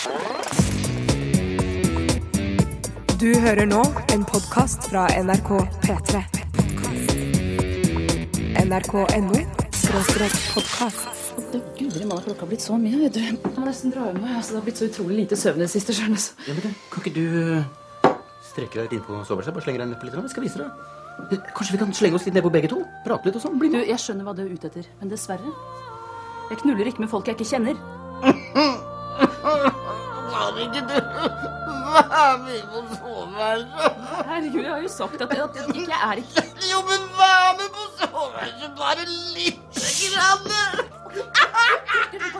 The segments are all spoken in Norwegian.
Du hører nå en podkast fra NRK P3. NRK.no skråstrek podkast. Gudri malla, klokka har blitt så mye. vet du. Jeg må nesten dra hjem. Altså, det har blitt så utrolig lite søvn i det siste. skjønner så- Ja, men det, Kan ikke du uh, strekke deg litt inn på soveværelset? Bare slenge deg ned på litt? Jeg skal vise deg. Eh, Kanskje vi kan slenge oss litt ned på begge to? Prate litt og sånn? Bli Du. Jeg skjønner hva du er ute etter, men dessverre. Jeg knuller ikke med folk jeg ikke kjenner. Kan ikke du være med på soveværelset? Herregud, jeg har jo sagt at, at, ikke jeg er ikke Jo, men vær med på soveværelset bare lite grann!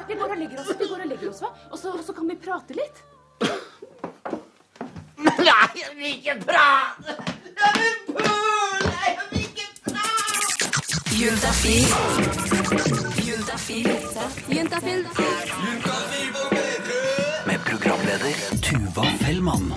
Vi går og legger oss, vi går og legger oss, hva? Og så, og så kan vi prate litt. Nei, jeg vil ikke prate! Jeg vil pule! Jeg vil ikke prate! Juntafil. Juntafil. Juntafil. Med programleder Tuva Fellmann.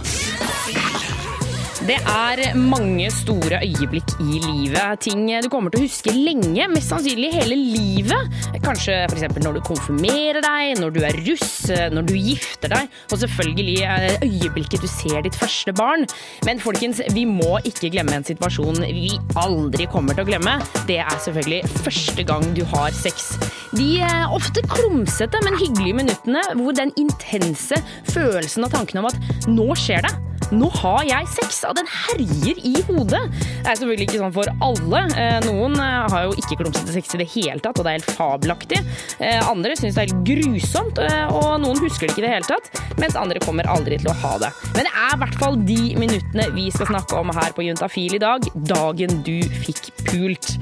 Det er mange store øyeblikk i livet. Ting du kommer til å huske lenge, mest sannsynlig hele livet. Kanskje f.eks. når du konfirmerer deg, når du er russ, når du gifter deg, og selvfølgelig eh, øyeblikket du ser ditt første barn. Men folkens, vi må ikke glemme en situasjon vi aldri kommer til å glemme. Det er selvfølgelig første gang du har sex. De er ofte klumsete, men hyggelige minuttene hvor den intense følelsen og tanken om at nå skjer det. Nå har jeg sex, den herjer i hodet. Det er selvfølgelig ikke sånn for alle. Eh, Noen eh, har jo ikke klumsete sex i det hele tatt, og det er helt fabelaktig. Eh, Andre syns det er helt grusomt, og noen husker det ikke i det hele tatt. Mens andre kommer aldri til å ha det. Men det er i hvert fall de minuttene vi skal snakke om her på Juntafil i dag. Dagen du fikk pult.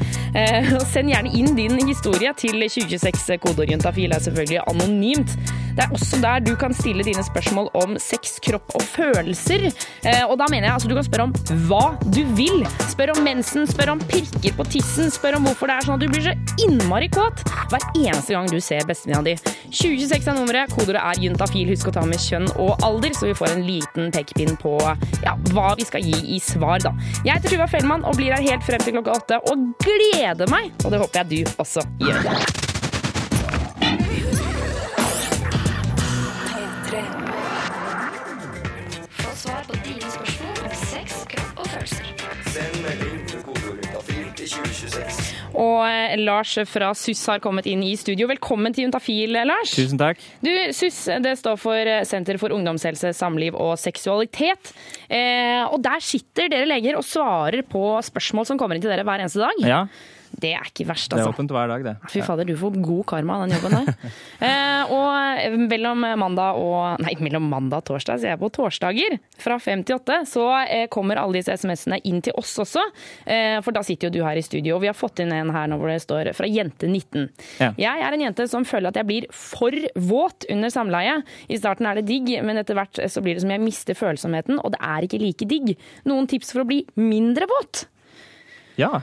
Send gjerne inn din historie til 2026. Kodeord juntafil er selvfølgelig anonymt. Det er også der du kan stille dine spørsmål om sex, kropp og følelser. Eh, og da mener jeg altså du kan spørre om hva du vil. Spør om mensen, spør om pirker på tissen, spør om hvorfor det er sånn at du blir så innmari kåt hver eneste gang du ser bestevenninna di. 2026 er nummeret, kodeordet er juntafil. Husk å ta med kjønn og alder, så vi får en liten pekepinn på ja, hva vi skal gi i svar, da. Jeg heter Tuva Fellmann og blir her helt frem til klokka åtte, og gleder meg! Og det håper jeg du også gjør. Og eh, Lars fra SUS har kommet inn i studio. Velkommen til Juntafil, Lars. Tusen takk. Du, SUS det står for eh, Senter for ungdomshelse, samliv og seksualitet. Eh, og der sitter dere leger og svarer på spørsmål som kommer inn til dere hver eneste dag. Ja, Det er ikke verst, altså. det er altså. åpent hver dag, det. Fy fader, du får god karma av den jobben der. eh, og mellom mandag og Nei, mellom mandag og torsdag, så jeg på torsdager, fra fem til åtte, så eh, kommer alle disse SMS-ene inn til oss også. Eh, for da sitter jo du her i studio, og vi har fått inn en her nå hvor det står fra jente 19. Ja. Jeg er en jente som føler at jeg blir for våt under samleie. I starten er det digg, men etter hvert så blir det som jeg mister følsomheten, og det er ikke like digg. Noen tips for å bli mindre våt? Ja.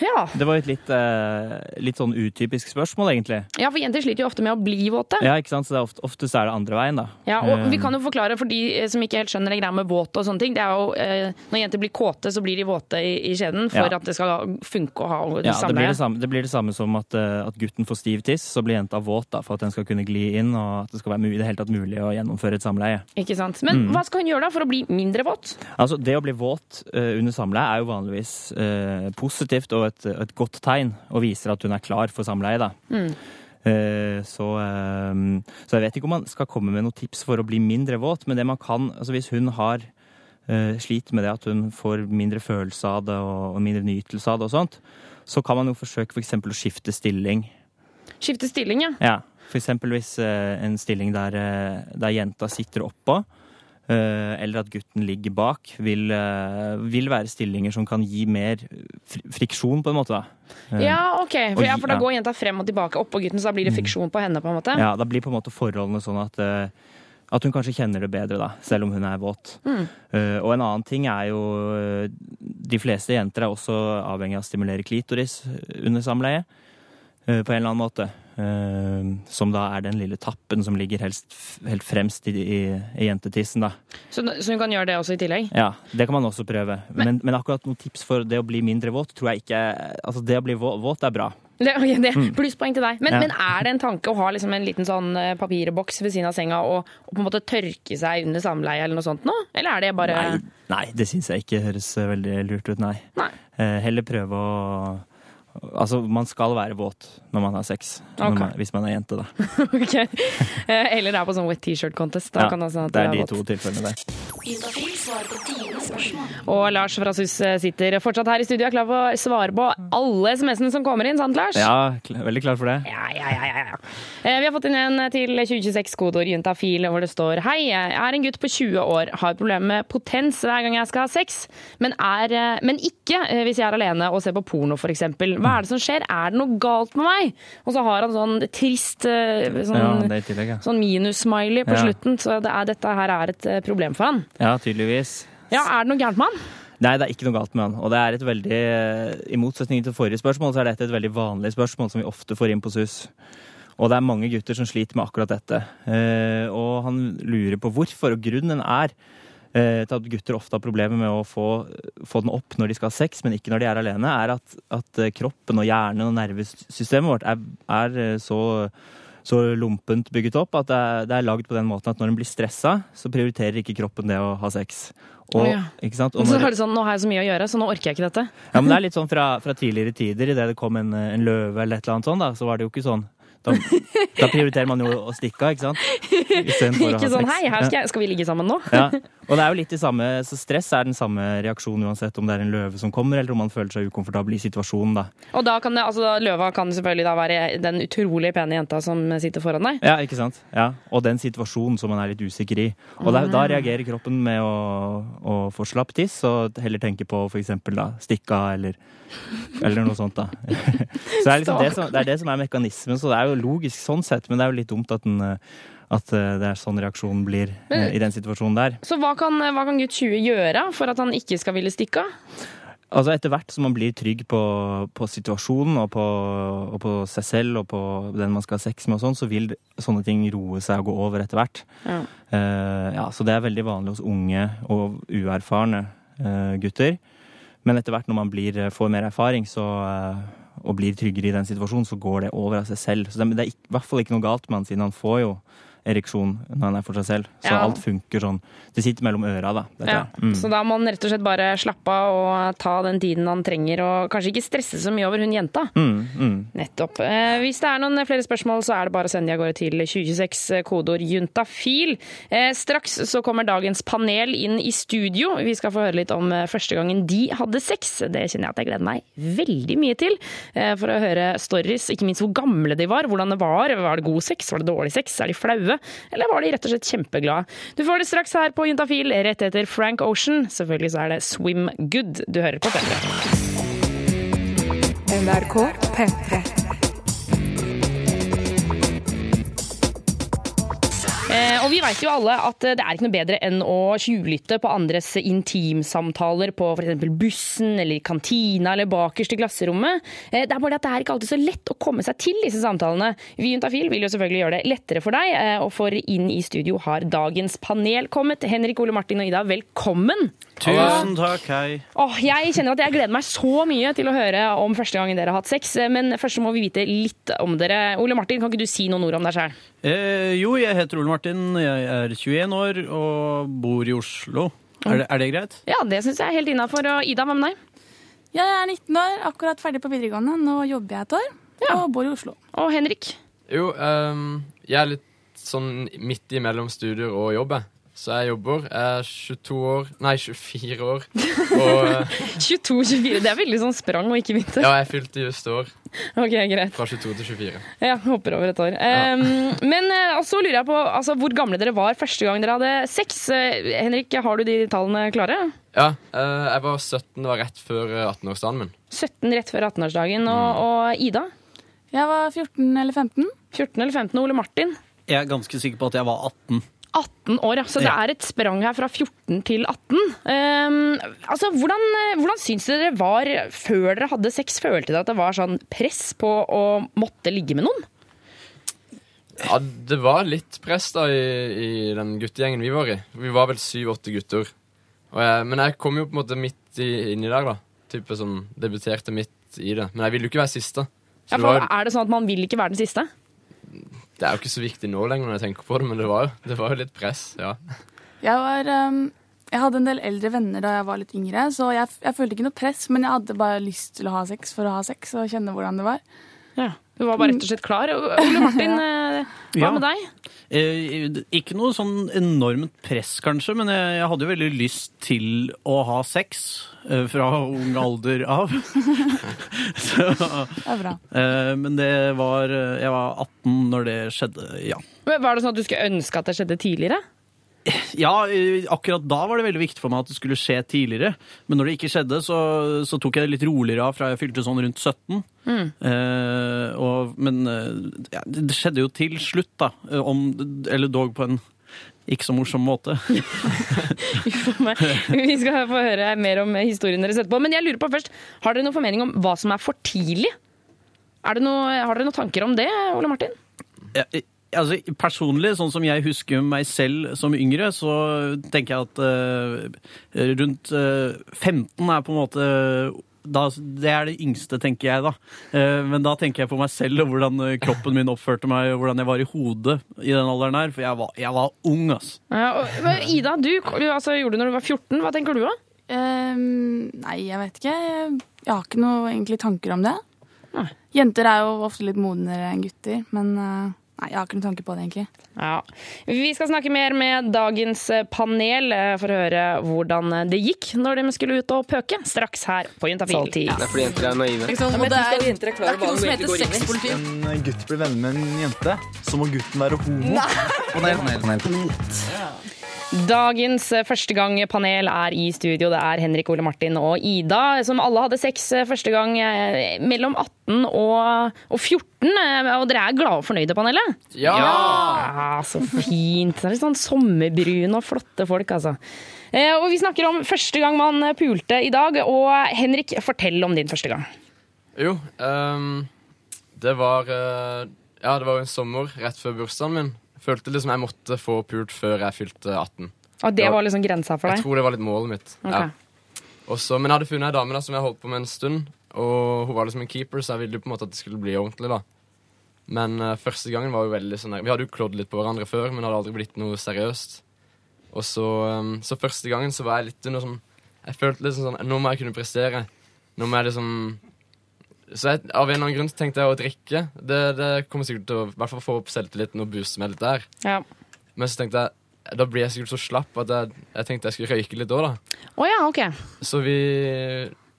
Ja. Det var et litt, eh, litt sånn utypisk spørsmål, egentlig. ja, for jenter sliter jo ofte med å bli våte. Ja, ikke sant? Så det er ofte, oftest er det andre veien, da. Ja, og um. vi kan jo forklare for de eh, som ikke helt skjønner det greia med våt og sånne ting. Det er jo, eh, Når jenter blir kåte, så blir de våte i, i skjeden for Ja. at det skal funke å ha ja, det blir det, samme, det blir det samme som at, eh, at gutten får stiv tiss, så blir jenta våt da, for at den skal kunne gli inn, og at det skal være mu- i det hele tatt mulig å gjennomføre et samleie. Ikke sant? Men Mm. hva skal hun gjøre da for å bli mindre våt? Altså, Det å bli våt uh, under samleie er jo vanligvis uh, positivt og et, et godt tegn, og viser at hun er klar for samleie. da. Mm. så, eh, så jeg vet ikke om man skal komme med noen tips for å bli mindre våt, men det man kan, altså hvis hun har uh, slit med det at hun får mindre følelse av det og, mindre nytelse av det og sånt, så kan man jo forsøke for eksempel å skifte stilling. Skifte stilling, ja. Ja, for eksempel hvis eh, en stilling der, eh, der jenta sitter oppå, eh, eller at gutten ligger bak, vil, eh, vil være stillinger som kan gi mer friksjon, på en måte. da. Eh, Ja, ok. For, ja, for da går jenta frem og tilbake oppå gutten, så da blir det friksjon på henne, på en måte. Ja, da blir på en måte forholdene sånn at, eh, at hun kanskje kjenner det bedre, da, selv om hun er våt. Eh, og en annen ting er jo eh, De fleste jenter er også avhengig av å stimulere klitoris under samleie. eh, på en eller annen måte. Eh, som da er den lille tappen som ligger helst, helt fremst i, i, i jentetissen, da. Så, så hun kan gjøre det også i tillegg? Ja, det kan man også prøve. Men, men, akkurat noen tips for det å bli mindre våt, tror jeg ikke Altså, det å bli våt, våt er bra. Det, okay, det, Mm. Plusspoeng til deg. Men, Ja. men er det en tanke å ha liksom en liten sånn eh, papirboks ved siden av senga og, og på en måte tørke seg under samleie eller noe sånt nå? Eller er det bare Nei, nei det syns jeg ikke høres eh, veldig lurt ut, nei. Nei. Eh, heller prøve å Altså, man skal være våt når man har sex. Okay. Man, hvis man er jente, da. okay. Eh, Eller er på sånn wet T-shirt-contest. Da Ja, kan det sånn at det er er de våt. to tilfellene der. Og Lars fra SUS sitter fortsatt her i studio og er klar for å svare på alle SMS-ene som kommer inn, sant Lars? Ja, kl- veldig klar for det. Ja, ja, ja, ja, ja. Eh, Vi har fått inn en til 2026 kodeord juntafil hvor det står Hei, jeg er en gutt på 20 år, har problemer med potens hver gang jeg skal ha sex, men, er, eh, men ikke eh, hvis jeg er alene og ser på porno f.eks. Hva er det som skjer? Er det noe galt med meg? Og så har han sånn trist eh, sånn, Ja, tillegg, ja. sånn minus-smiley på Ja. slutten, så det er, dette her er et eh, problem for han. Ja, tydeligvis. Ja, er det noe gærent med han? Nei, det er ikke noe galt med han. Og det er et veldig, I motsetning til forrige spørsmål, så er dette et veldig vanlig spørsmål som vi ofte får inn på SUS. Og det er mange gutter som sliter med akkurat dette. Eh, og han lurer på hvorfor, og grunnen er eh, til at gutter ofte har problemer med å få, få den opp når de skal ha sex, men ikke når de er alene, er at, at eh, kroppen og hjernen og nervesystemet vårt er, er eh, så så lumpent bygget opp at det er, det er lagd på den måten at når en blir stressa, så prioriterer ikke kroppen det å ha sex. Og, oh, ja. Og så når- det sånn, nå har jeg så mye å gjøre, så nå orker jeg ikke dette. ja, men det er litt sånn fra, fra tidligere tider, idet det kom en, en løve eller et eller annet sånt, da, så var det jo ikke sånn. Da, da prioriterer man jo å stikke av, ikke sant? Ikke sånn hei, her skal, jeg, skal vi ligge sammen nå? Ja. Og det er jo litt det samme, så stress er den samme reaksjonen uansett om det er en løve som kommer, eller om man føler seg ukomfortabel i situasjonen, da. Og da kan det, altså løva kan selvfølgelig da være den utrolig pene jenta som sitter foran deg. Ja, ikke sant? Ja, Og den situasjonen som man er litt usikker i. Og da, da reagerer kroppen med å, å få slapp tiss, og heller tenke på eksempel da, stikke av eller, eller noe sånt, da. Så det er, liksom det, som, det er det som er mekanismen, så det er jo logisk sånn sett, men det er jo litt dumt at, den, eh, at eh, det er sånn reaksjonen blir men, i den situasjonen der. Så hva kan, hva kan gutt 20 gjøre for at han ikke skal ville stikke av? Altså Etter hvert som man blir trygg på, på situasjonen og på, og på seg selv og på den man skal ha sex med, og sånn, så vil sånne ting roe seg og gå over etter hvert. Ja. Uh, ja, så det er veldig vanlig hos unge og uerfarne uh, gutter. Men etter hvert når man blir, får mer erfaring så, eh, og blir tryggere i den situasjonen, så går det over av seg selv. Så det, er i hvert fall ikke noe galt med han, siden han får jo ereksjon når han er for seg selv. Så Ja. alt funker sånn. Det sitter mellom øra, da. Ja. Mm. Så da må han rett og slett bare slappe av og ta den tiden han trenger, og kanskje ikke stresse så mye over hun jenta. Mm, mm. Nettopp. Eh, hvis det er noen flere spørsmål, så er det bare å sende de av gårde til 2026, eh, kodeord juntafil. Eh, straks så kommer dagens panel inn i studio. Vi skal få høre litt om eh, første gangen de hadde sex. Det kjenner jeg at jeg gleder meg veldig mye til. Eh, for å høre stories, ikke minst hvor gamle de var, hvordan det var. Var det god sex, var det dårlig sex, er de flaue? Eller var de rett og slett kjempeglade? Du får det straks her på Juntafil, rett etter Frank Ocean. Selvfølgelig så er det Swim Good du hører på. Petter. NRK P3. Eh, og vi vet jo alle at eh, det er ikke noe bedre enn å tjuvlytte på andres intimsamtaler på f.eks. bussen eller kantina eller bakerst i klasserommet. Eh, det er bare at det er ikke alltid så lett å komme seg til disse samtalene. Vi i Juntafil vil jo selvfølgelig gjøre det lettere for deg, eh, og for inn i studio har dagens panel kommet. Henrik, Ole Martin og Ida, velkommen! Tusen takk, hei. Åh, jeg kjenner at jeg gleder meg så mye til å høre om første gangen dere har hatt sex, eh, men først må vi vite litt om dere. Ole Martin, kan ikke du si noen ord om deg sjøl? Eh, jo, jeg heter Ole Martin, jeg er 21 år og bor i Oslo. Er det, er det greit? Ja, det syns jeg er helt innafor. Og Ida, hva med deg? Jeg er 19 år, akkurat ferdig på videregående. Nå jobber jeg et år og bor i Oslo. Og Henrik? Jo, um, jeg er litt sånn midt imellom studier og jobb. Så jeg jobber. Jeg er 22 år Nei, 24 år. Og eh, 22-24, det er veldig sånn sprang og ikke vinter. ja, jeg fylte just år. Ok, greit. Fra 22 til 24. Ja, hopper over et år. Um, men uh, så lurer jeg på altså, hvor gamle dere var første gang dere hadde sex. Uh, Henrik, har du de tallene klare? Ja, eh, jeg var 17, det var rett før eh, 18-årsdagen min. 17 rett før 18-årsdagen. Og, og Ida? Jeg var 14 eller 15. 14 eller 15. Ole Martin? Jeg er ganske sikker på at jeg var 18. 18 år, ja. Så det Ja. er et sprang her fra 14 til 18. Um, altså, hvordan, hvordan syns dere det var før dere hadde sex? Følte dere at det var sånn press på å måtte ligge med noen? Ja, det var litt press da i, i den guttegjengen vi var i. Vi var vel syv-åtte gutter. Og jeg, men jeg kom jo på en måte midt i, inni der, da. Type sånn, Debuterte midt i det. Men jeg ville jo ikke være siste. Så Ja, det, for var, er det sånn at man vil ikke være den siste? Det er jo ikke så viktig nå lenger når jeg tenker på det, men det var jo, det var jo litt press, ja. Jeg var um, Jeg hadde en del eldre venner da jeg var litt yngre, så jeg, jeg følte ikke noe press, men jeg hadde bare lyst til å ha sex for å ha sex og kjenne hvordan det var. Ja. Du var bare rett og slett klar. Ole Martin, eh, hva med deg? Eh, ikke noe sånn enormt press, kanskje, men jeg, jeg hadde jo veldig lyst til å ha sex eh, fra ung alder av. Så, Det er bra. eh, men det var Jeg var 18 når det skjedde, ja. Men Var det sånn at du skulle ønske at det skjedde tidligere? Ja, eh, akkurat da var det veldig viktig for meg at det skulle skje tidligere. Men når det ikke skjedde, så, så tok jeg det litt roligere av fra jeg fylte sånn rundt 17. Eh, og, men eh, ja, det skjedde jo til slutt, da. eh, Om, eller dog på en ikke så morsom måte. Vi skal få høre mer om historien deres etterpå. Men jeg lurer på først, har dere noen formening om hva som er for tidlig? Er det noe, har dere noen tanker om det, Ole Martin? Ja, altså, personlig, sånn som jeg husker meg selv som yngre, så tenker jeg at uh, rundt uh, 15 er på en måte da, det er det yngste, tenker jeg da. Eh, men da tenker jeg på meg selv og hvordan eh, kroppen min oppførte meg, og hvordan jeg var i hodet i den alderen her. For jeg var, jeg var ung, ass. Ja, og, Ida, du altså, gjorde det når du var 14. Hva tenker du da? Um, nei, jeg vet ikke. Jeg har ikke noe egentlig tanker om det. Nei. Jenter er jo ofte litt modnere enn gutter, men uh, nei, jeg har ikke noen tanke på det, egentlig. Ja. Vi skal snakke mer med dagens panel eh, for å høre hvordan det gikk når de skulle ut og pøke. Straks her på Juntafil. Det er fordi jenter er naive. Liksom, og det er, det er ikke noe som heter sexpoliti. en gutt blir venner med en jente, så må gutten være homo. Dagens eh, første gang panel er i studio. Det er Henrik, Ole Martin og Ida, som alle hadde sex eh, første gang eh, mellom 18 og, og 14. eh, Og dere er glade og fornøyde, panelet? Ja! Ja, så fint. Det er litt sånn sommerbrune og flotte folk, altså. Eh, Og vi snakker om første gang man pulte i dag. Og Henrik, fortell om din første gang. Jo, um, det var Ja, det var jo en sommer rett før bursdagen min. Følte liksom jeg måtte få pult før jeg fylte 18. Og det var liksom grensa for deg? Jeg tror det var litt målet mitt. Okay. Ja. Også, men jeg hadde funnet ei dame da, som jeg holdt på med en stund. Og hun var liksom en keeper, så jeg ville jo på en måte at det skulle bli ordentlig. da Men uh, første gangen var jo veldig sånn der- Vi hadde jo klådd litt på hverandre før, men det hadde aldri blitt noe seriøst. Og så, um, så første gangen så var jeg litt under sånn Jeg følte liksom sånn Nå må jeg kunne prestere. Nå må jeg liksom Så jeg, av en eller annen grunn tenkte jeg å drikke. Det, det kommer sikkert til å i hvert fall få opp selvtilliten og booste meg litt der. Ja. Men så tenkte jeg da blir jeg sikkert så slapp at jeg, jeg tenkte jeg skulle røyke litt òg, da. Oh, ja, ok. Så vi,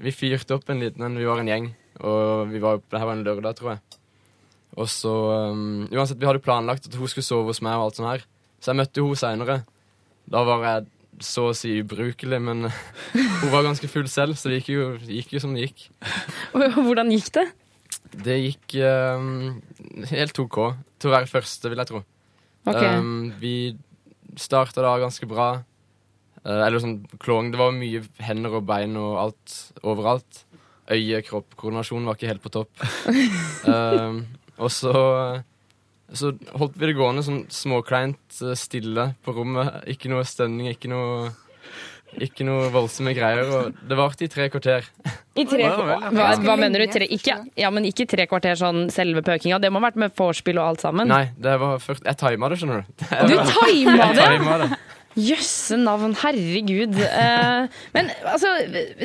vi fyrte opp en liten en. Vi var en gjeng. Og vi var, det her var en lørdag, tror jeg. Og så um, Uansett, vi hadde planlagt at hun skulle sove hos meg, og alt sånt her. Så jeg møtte jo henne seinere. Da var jeg så å si ubrukelig, men hun var ganske full selv, så det gikk jo, gikk jo som det gikk. Hvordan gikk det? Det gikk um, helt OK. Til å være første, vil jeg tro. Okay. Um, vi starta da ganske bra. Uh, eller sånn klåing. Det var mye hender og bein og alt overalt. Øye, kropp, koordinasjonen var ikke helt på topp. um, og så så holdt vi det gående sånn småkleint eh, stille på rommet. Ikke noe stemning, ikke noe ikke noe voldsomme greier. Og det varte i tre kvarter. I tre, hva, hva mener du? Tre, ikke, ja, men ikke tre kvarter sånn selve pøkinga. Det må ha vært med vorspiel og alt sammen. Nei, det var først Jeg tima det, skjønner du. Du tima Jeg det? tima det. Jøsse navn, herregud. Eh, men altså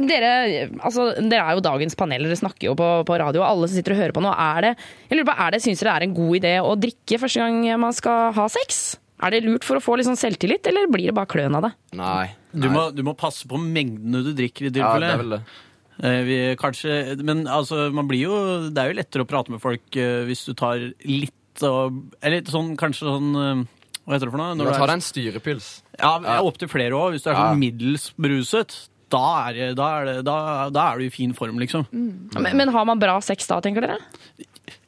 dere, altså, dere er jo dagens panel, dere snakker jo på, på radio, og alle som sitter og hører på nå. Er det, jeg lurer på, er det, Syns dere det er en god idé å drikke første gang man skal ha sex? Er det lurt for å få litt sånn selvtillit, eller blir det bare kløn av det? Nei. Du må, du må passe på mengdene du drikker i Ja, det er vel det. Eh, Vi, kanskje, men altså, man blir jo, det er jo lettere å prate med folk eh, hvis du tar litt og, Eller sånn, kanskje sånn eh, Hva heter det for noe? Du tar ta deg en styrepils. Ja, opptil flere år. Hvis du er sånn middels beruset, da er, det- da, er det, da, da er du i fin form, liksom. Men, men har man bra sex da, tenker dere?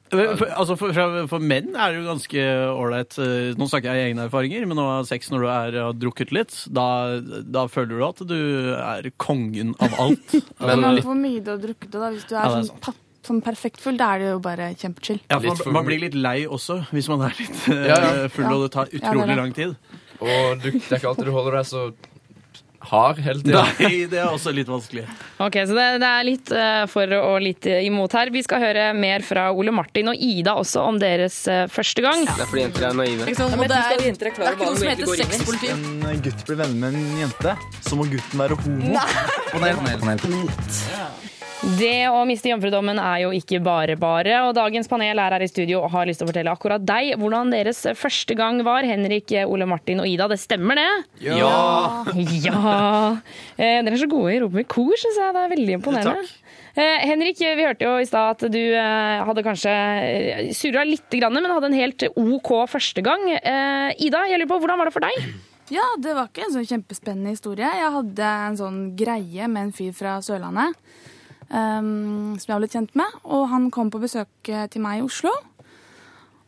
For, altså for, for, for menn er det jo ganske ålreit eh, Nå snakker jeg i egne erfaringer, men å ha sex når du er, har drukket litt, da, da føler du at du er kongen av alt. Men Altså, hvor mye du har drukket da. Hvis du er Ja, er sånn, pa- sånn perfekt full, da er det jo bare kjempechill. ja, man, man blir litt lei også, hvis man er litt eh, Ja, ja. full og det tar Ja, det utrolig det. lang tid. Og du, det er ikke alltid du holder deg så hard hele tida. Nei, det er også litt vanskelig. Ok, så det, det er litt eh, for og litt imot her. Vi skal høre mer fra Ole Martin og Ida også om deres eh, første gang. Det er fordi jenter er naive. Sant? Og det er, det er ikke noe som heter sexpolitikk. En gutt blir venner med en jente, så må gutten være homo. Det å miste jomfrudommen er jo ikke bare bare, og dagens panel er her i studio og har lyst til å fortelle akkurat deg hvordan deres første gang var. Henrik, Ole Martin og Ida, det stemmer det? Ja! Ja! Eh, dere er så gode i rope med kor, syns jeg. Det er veldig imponerende. Eh, Henrik, vi hørte jo i stad at du eh, hadde kanskje eh, surra litt, grann, men hadde en helt OK første gang. Eh, Ida, jeg lurer på, hvordan var det for deg? Ja, det var ikke en sånn kjempespennende historie. Jeg hadde en sånn greie med en fyr fra Sørlandet um, som jeg var litt kjent med. Og han kom på besøk eh, til meg i Oslo.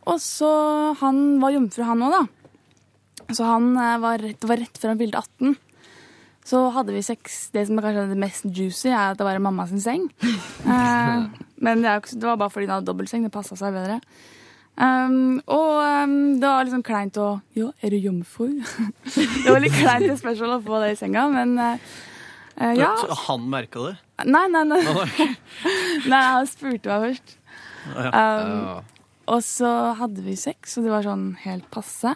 Og så Han var jomfru, han òg, da. Så han eh, var rett, det var rett før han fylte 18. Så hadde vi sex. Det som er kanskje det mest juicy, er at det var i mamma sin seng. uh, men det, jo var bare fordi hun hadde dobbeltseng. Det passa seg bedre. Um, og um, det var liksom kleint å Ja, er du jomfru? det var litt kleint det spørsmålet å få det i senga, men eh, eh, ja. Så Han merka det? Nei, nei, nei. Nei. han spurte meg først. Um, og så hadde vi sex, og det var sånn helt passe.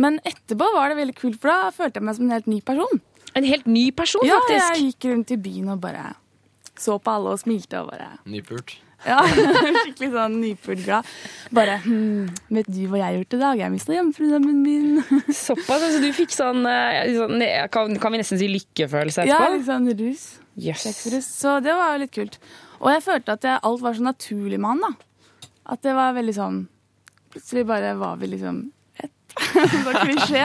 Men etterpå var det veldig kult, for da følte jeg meg som en helt ny person. En helt ny person, ja, faktisk? jeg gikk rundt i byen og bare så på alle og smilte og bare Nypult. Ja, skikkelig sånn nypult glad. Bare hm, Vet du hva jeg har gjort i dag? Jeg mista hjemmefruen min. Såpass? Altså, du fikk sånn, eh, sånn kan, kan vi nesten si lykkefølelse Ja, litt sånn rus. Yes. Så det var jo litt kult. Og jeg følte at jeg, alt var så naturlig med han, da. At det var veldig sånn Plutselig bare var vi liksom. så klisjé.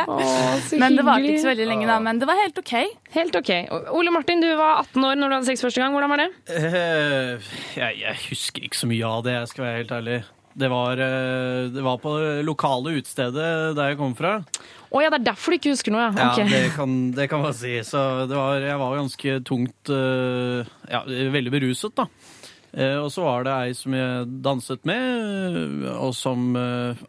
Men det varte ikke så veldig lenge, da. Men det var helt OK. Helt ok. Ole Martin, du var 18 år når du hadde sex første gang. Hvordan var det? Uh, jeg, jeg husker ikke så mye av det, jeg skal være helt ærlig. Det var, eh, det var på det lokale utestedet der jeg kom fra. Å ja, det er derfor du ikke husker noe, ja. Ja, det kan, det kan man si. Så det var, jeg var ganske tungt eh, Ja, veldig beruset, da. Eh, og så var det ei som jeg danset med, eh, og som eh,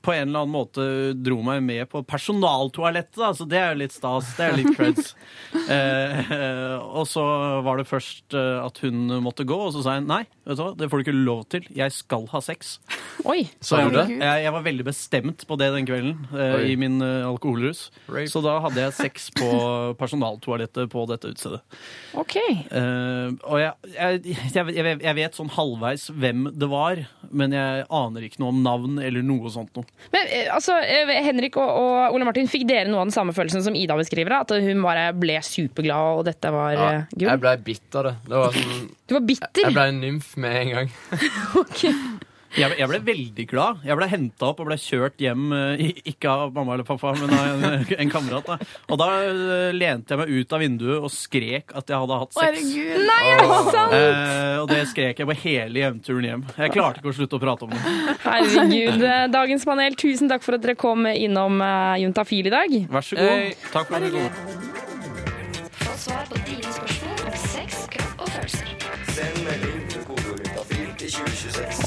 på en eller annen måte dro meg med på personaltoalettet. Da. Så det er jo litt stas. Det er litt creds. Eh, og så var det først at hun måtte gå, og så sa jeg nei, vet du hva, det får du ikke lov til. Jeg skal ha sex. Oi. Så jeg? Jeg, jeg var veldig bestemt på det den kvelden, eh, i min alkoholrus. Rape. Så da hadde jeg sex på personaltoalettet på dette utstedet. Ok. Eh, og jeg, jeg, jeg, jeg, jeg vet sånn halvveis hvem det var, men jeg aner ikke noe om navn eller noe sånt noe. Men eh, altså, eh, Henrik og, og Ole Martin, fikk dere noe av den samme følelsen som Ida beskriver? At hun bare ble superglad, og dette var Ja, eh, gull? jeg ble bitter, det. det var sånn, Du var bitter? jeg ble en nymf med en gang. Jeg, jeg ble veldig glad. Jeg ble henta opp og ble kjørt hjem, eh, ikke av mamma eller pappa, men av en, en kamerat. Da. Og da eh, lente jeg meg ut av vinduet og skrek at jeg hadde hatt sex. Herregud. Nei, er det sant? Eh, og det skrek jeg på hele hjemturen hjem. Jeg klarte ikke å slutte å prate om det. Herregud. Eh, Dagens panel, tusen takk for at dere kom innom Juntafil i dag. Vær så god. Hei. Takk for det.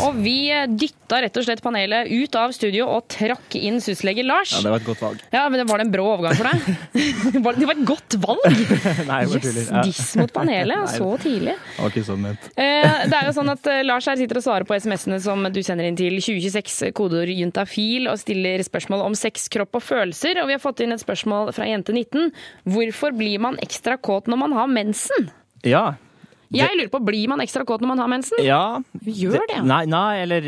Og vi eh, dytta rett og slett panelet ut av studio og trakk inn syslege Lars. Ja, det var et godt valg. Ja, men det Var det en brå overgang for deg? Det var et godt valg! Nei. Yes, Ja. diss mot panelet, Nei. så tidlig. Det var ikke sånn ment. Eh, Det er jo sånn at eh, Lars her sitter og svarer på SMS-ene som du sender inn til 2026, kodeord juntafil, og stiller spørsmål om sex, kropp og følelser. Og vi har fått inn et spørsmål fra jente 19. Hvorfor blir man ekstra kåt når man har mensen? Ja. Jeg lurer på, Blir man ekstra kåt når man har mensen? Ja. Gjør det? Nei, nei, eller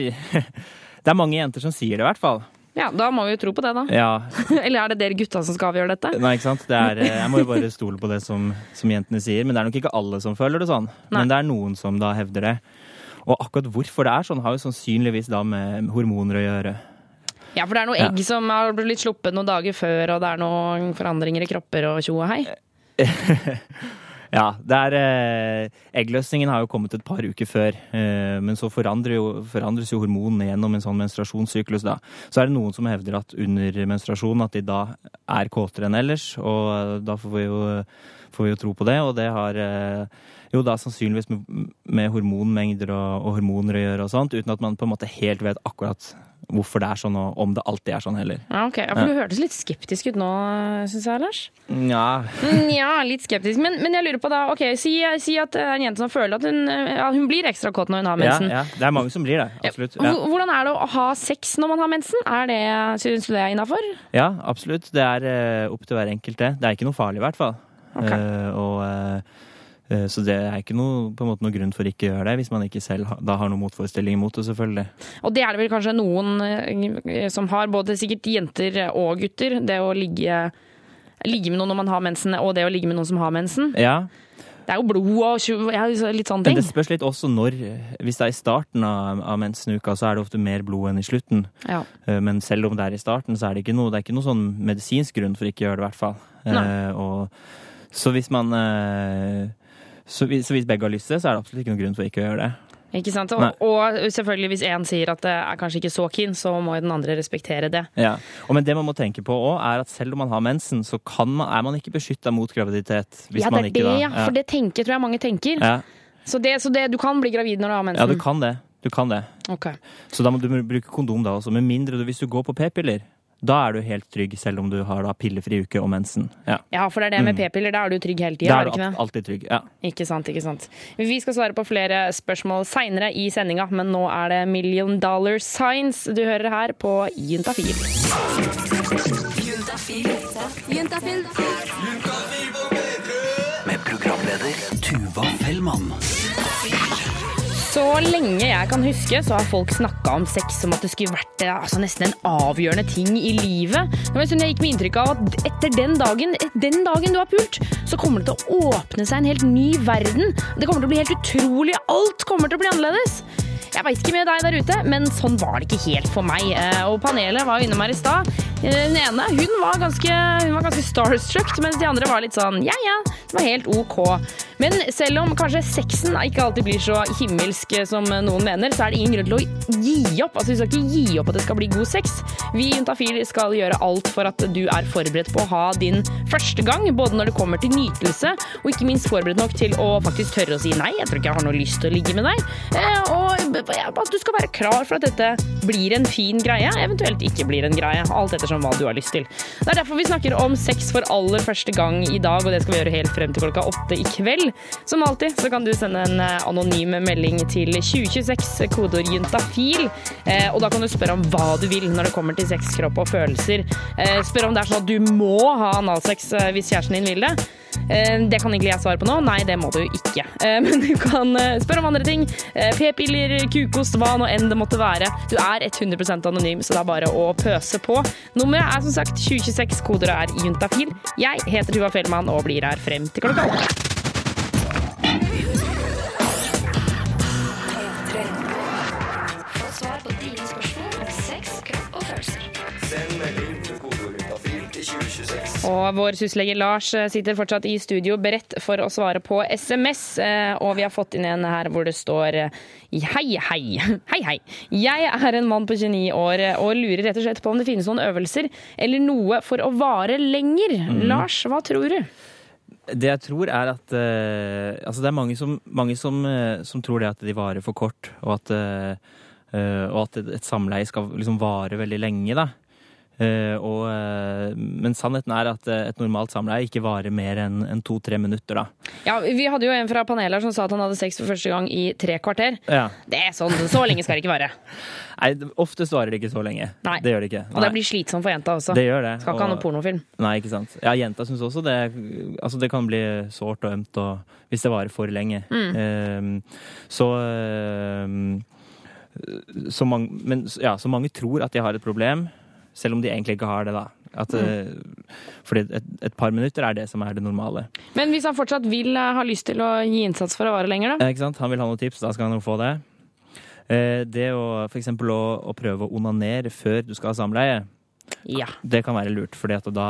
Det er mange jenter som sier det, i hvert fall. Ja, Da må vi jo tro på det, da. Ja. Eller er det dere gutta som skal avgjøre dette? Nei, ikke sant? Det er, eh, jeg må jo bare stole på det som, som jentene sier. Men det er nok ikke alle som føler det sånn. Nei. Men det er noen som da hevder det. Og akkurat hvorfor det er sånn, har jo sannsynligvis da med hormoner å gjøre. Ja, for det er noe Ja. egg som har blitt sluppet noen dager før, og det er noen forandringer i kropper og tjo og hei. Ja, det er eh, Eggløsningen har jo kommet et par uker før, eh, men så jo, forandres jo hormonene gjennom en sånn menstruasjonssyklus. da. Så er det noen som hevder at under menstruasjon at de da er kåtere enn ellers, og eh, da får vi jo, får vi jo tro på det. Og det har eh, jo da sannsynligvis med, med hormonmengder og, og hormoner å gjøre og sånt, uten at man på en måte helt vet akkurat hvorfor det er sånn, og om det alltid er sånn heller. Ja, ok. Ja, for Du hørtes litt skeptisk ut nå, syns jeg, Lars. Ja, Mm, Ja, litt skeptisk. Men, men jeg lurer på da, ok, si, si at det er en jente som føler at hun, ja, hun blir ekstra kåt når hun har mensen. ja. Det er mange som blir det. Absolutt. Ja. Hvordan er det å ha sex når man har mensen? Er det, Syns du det er innafor? Ja, absolutt. Det er eh, opp til hver enkelt, det. Det er ikke noe farlig, i hvert fall. Ok. Uh, og, eh, så det er ikke noe, på en måte noe grunn for ikke å gjøre det, hvis man ikke selv da har noen motforestilling mot det, selvfølgelig. Og det er det vel kanskje noen eh, som har, både sikkert jenter og gutter. Det å ligge, ligge med noen når man har mensen, og det å ligge med noen som har mensen. Ja, Det er jo blod og ja, litt sånne ting. men det spørs litt også når. Hvis det er i starten av, av mensenuka, så er det ofte mer blod enn i slutten. Ja. Eh, Men selv om det er i starten, så er det ikke noe, det er ikke noe sånn medisinsk grunn for ikke å gjøre det, i hvert fall. Eh, og, så hvis man eh, så hvis, så hvis begge har lyst til det, så er det absolutt ikke noen grunn for ikke å gjøre det. Ikke sant? Og, og selvfølgelig, hvis én sier at det er kanskje ikke så keen, så må jo den andre respektere det. Ja. Og men det man må tenke på òg, er at selv om man har mensen, så kan man, er man ikke beskytta mot graviditet. Hvis ja, det man er ikke det, ja. For det tenker, tror jeg mange tenker. ja. Så, det, så det, du kan bli gravid når du har mensen? ja, du kan det. Du kan det. Okay. Så da må du bruke kondom da også. Med mindre du, hvis du går på p-piller, da er du helt trygg, selv om du har da pillefri uke og mensen. Ja. Ja, for det er det med Mm. p-piller. Da er du trygg hele Da tida, er du ikke det? alltid trygg. Ja. Ikke sant, ikke sant. Vi skal svare på flere spørsmål seinere i sendinga, men nå er det Million Dollar Signs du hører her på Juntafil. Med programleder Tuva Fellmann. Så lenge jeg kan huske, så har folk snakka om sex som at det skulle vært eh, altså, nesten en avgjørende ting i livet. Det var en stund jeg gikk med inntrykk av at etter den dagen, den dagen du har pult, så kommer det til å åpne seg en helt ny verden. Det kommer til å bli helt utrolig. Alt kommer til å bli annerledes. Jeg veit ikke med deg der ute, men sånn var det ikke helt for meg. Eh, Og panelet var jo innom her i stad. Eh, Den ene hun var, ganske, hun var ganske starstruck, mens de andre var litt sånn ja ja, det var helt ok. Men selv om kanskje sexen ikke alltid blir så himmelsk eh, som noen mener, så er det ingen grunn til å gi opp. Altså Vi skal ikke gi opp at det skal bli god sex. Vi i Juntafil skal gjøre alt for at du er forberedt på å ha din første gang, både når det kommer til nytelse, og ikke minst forberedt nok til å faktisk tørre å si nei, jeg tror ikke jeg har noe lyst til å ligge med deg. Og at du skal være klar for at dette blir en fin greie, eventuelt ikke blir en greie. Alt ettersom hva du har lyst til. Det er derfor vi snakker om sex for aller første gang i dag, og det skal vi gjøre helt frem til klokka åtte i kveld. Som alltid så kan du sende en eh, anonym melding til 2026, kodeord juntafil. Eh, og da kan du spørre om hva du vil når det kommer til sex, kropp og følelser. Eh, spør om det er sånn at du må ha analsex hvis kjæresten din vil det. Eh, Det kan egentlig jeg svare på nå. Nei, det må du ikke. Eh, Men du kan eh, spørre om andre ting. P-piller, kukost, hva nå enn det måtte være. Du er 100% anonym, så det er bare å pøse på. Nummeret er som sagt 2026, koder er juntafil. Jeg heter Tuva Fellmann og blir her frem til klokka åtte. Og vår syslege Lars eh, sitter fortsatt i studio beredt for å svare på SMS. eh, Og vi har fått inn en her hvor det står eh, Hei, hei. Hei, hei. Jeg er en mann på 29 år og lurer rett og slett på om det finnes noen øvelser eller noe for å vare lenger. Lars, hva tror du? Det jeg tror er at uh, Altså, det er mange som, mange som, uh, som tror det at de varer for kort, og at, uh, og at et, et samleie skal liksom vare veldig lenge, da. Eh, og, eh, men sannheten er at eh, et normalt samleie ikke varer mer enn en to-tre minutter, da. Ja, Vi hadde jo en fra panelet her som sa at han hadde sex for første gang i tre kvarter. Ja. Det er sånn, Så lenge skal det ikke vare. Nei, oftest varer det ikke så lenge. Nei. Det gjør det ikke. Og det blir slitsomt for jenta også. Det gjør det. Skal ikke ha og- noe pornofilm. Nei, ikke sant. Ja, jenta syns også det Altså, det kan bli sårt og ømt og, hvis det varer for lenge. Mm. Ehm, så ehm, så mange, men ja, så mange tror at de har et problem, selv om de egentlig ikke har det, da. At, Mm. eh, fordi et, et par minutter er det som er det normale. Men hvis han fortsatt vil eh, ha lyst til å gi innsats for å vare lenger, da? Eh, ikke sant? Han vil ha noen tips, da skal han jo få det. Eh, det å eksempel å, å prøve å onanere før du skal ha samleie, Ja. det kan være lurt, fordi at da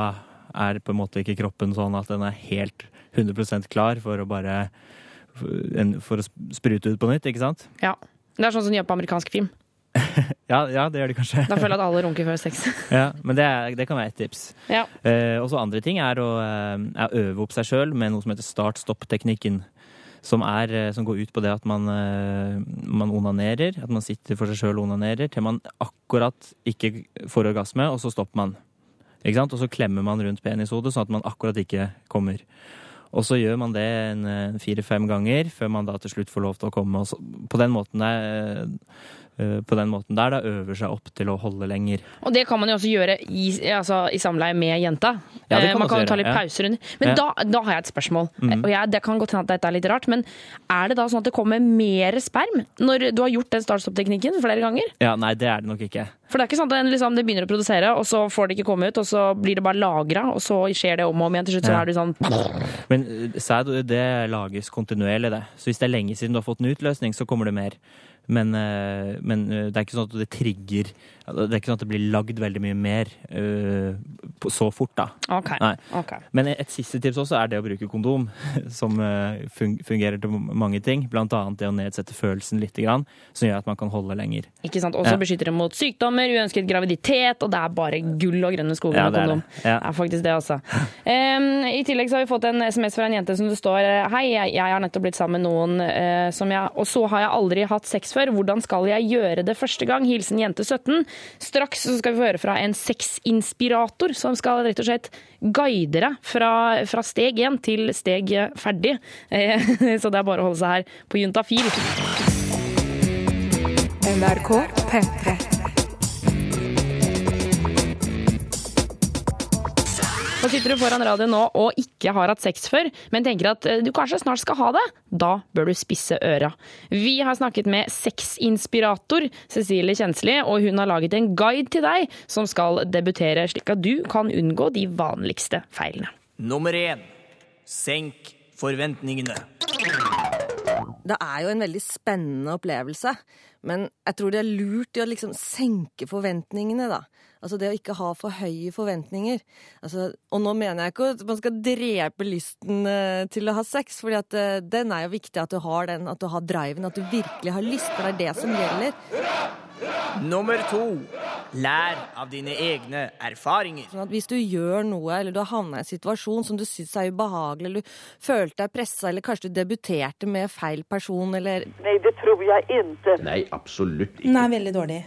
er på en måte ikke kroppen sånn at den er helt 100% klar for å bare for å sprute ut på nytt, ikke sant? ja. Det er sånn som de gjør på amerikansk film. Ja, ja det gjør de kanskje. Da føler jeg at alle runker før sex. ja, men det, er, det kan være et tips. Ja. Eh, også andre ting er å, eh, er å øve opp seg sjøl med noe som heter start-stopp-teknikken. som, er, eh, som går ut på det at man, eh, man onanerer, at man sitter for seg sjøl og onanerer, til man akkurat ikke får orgasme, og så stopper man. Ikke sant? Og så klemmer man rundt penishodet, sånn at man akkurat ikke kommer. Og så gjør man det en fire-fem ganger, før man da til slutt får lov til å komme. Og så, på den måten der, på den måten der da øver seg opp til å holde lenger. Og det kan man jo også gjøre i, altså, i samleie med jenta. Ja, det Eh, kan man kan ta litt pauser under. Men Ja. da, da har jeg et spørsmål. mm. Og jeg, det kan godt hende at dette er litt rart, men er det da sånn at det kommer mer sperm når du har gjort den startstopp-teknikken flere ganger? Ja, nei, det er det nok ikke. For det er ikke sånn at liksom, det begynner å produsere, og så får det ikke komme ut, og så blir det bare lagra, og så skjer det om og om igjen. Til slutt så er du sånn Men eh, sæd det lages kontinuerlig, det. Så hvis det er lenge siden du har fått en utløsning, så kommer det mer. Men, eh, men eh, det er ikke sånn at det trigger Det er ikke sånn at det blir lagd veldig mye mer uh, på- så fort, da. OK. Nei. ok. Men et siste tips også er det å bruke kondom, som eh, fungerer til mange ting. Blant annet det å nedsette følelsen litt, grann, som gjør at man kan holde lenger. Ikke sant? Også Ja. beskytter det mot sykdommer, uønsket graviditet, og det er bare gull og grønne skoger Ja, med det er kondom. det. Ja. Det er faktisk det, altså. um, I tillegg så har vi fått en SMS fra en jente som det står Hei, jeg, jeg har nettopp blitt sammen med noen uh, som jeg Og så har jeg aldri hatt sex før. Hvordan skal jeg gjøre det første gang? Hilsen jente 17. Straks skal vi få høre fra en sexinspirator som skal rett og slett guide deg fra, fra steg én til steg ferdig. Eh, så det er bare å holde seg her på Juntafil. NRK P3. Og sitter du foran radioen nå og ikke har hatt sex før, men tenker at eh, du kanskje snart skal ha det, da bør du spisse øra. Vi har snakket med sexinspirator Cecilie Kjensli, og hun har laget en guide til deg som skal debutere, slik at du kan unngå de vanligste feilene. Nummer én. Senk forventningene. Det er jo en veldig spennende opplevelse, men jeg tror det er lurt i å liksom senke forventningene, da. Altså det å ikke ha for høye forventninger. Altså, og nå mener jeg ikke at man skal drepe lysten eh, til å ha sex, for eh, den er jo viktig at du har den, at du har driven, at du virkelig har lyst, for det er det som gjelder. Nummer to. Lær av dine egne erfaringer. Sånn at hvis du gjør noe, eller du har havna i en situasjon som du syns er ubehagelig, eller du følte deg pressa, eller kanskje du debuterte med feil person, eller Nei, det tror jeg ikke. Nei, absolutt ikke. Nei, veldig dårlig.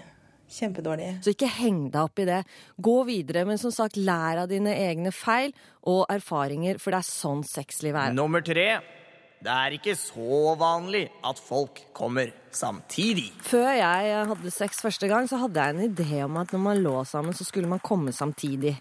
Kjempedårlig. Så ikke heng deg opp i det. Gå videre, men som sagt, lær av dine egne feil og erfaringer, for det er sånn sexlivet er. Nummer tre. Det er ikke så vanlig at folk kommer samtidig. Før jeg hadde sex første gang, så hadde jeg en idé om at når man lå sammen, så skulle man komme samtidig.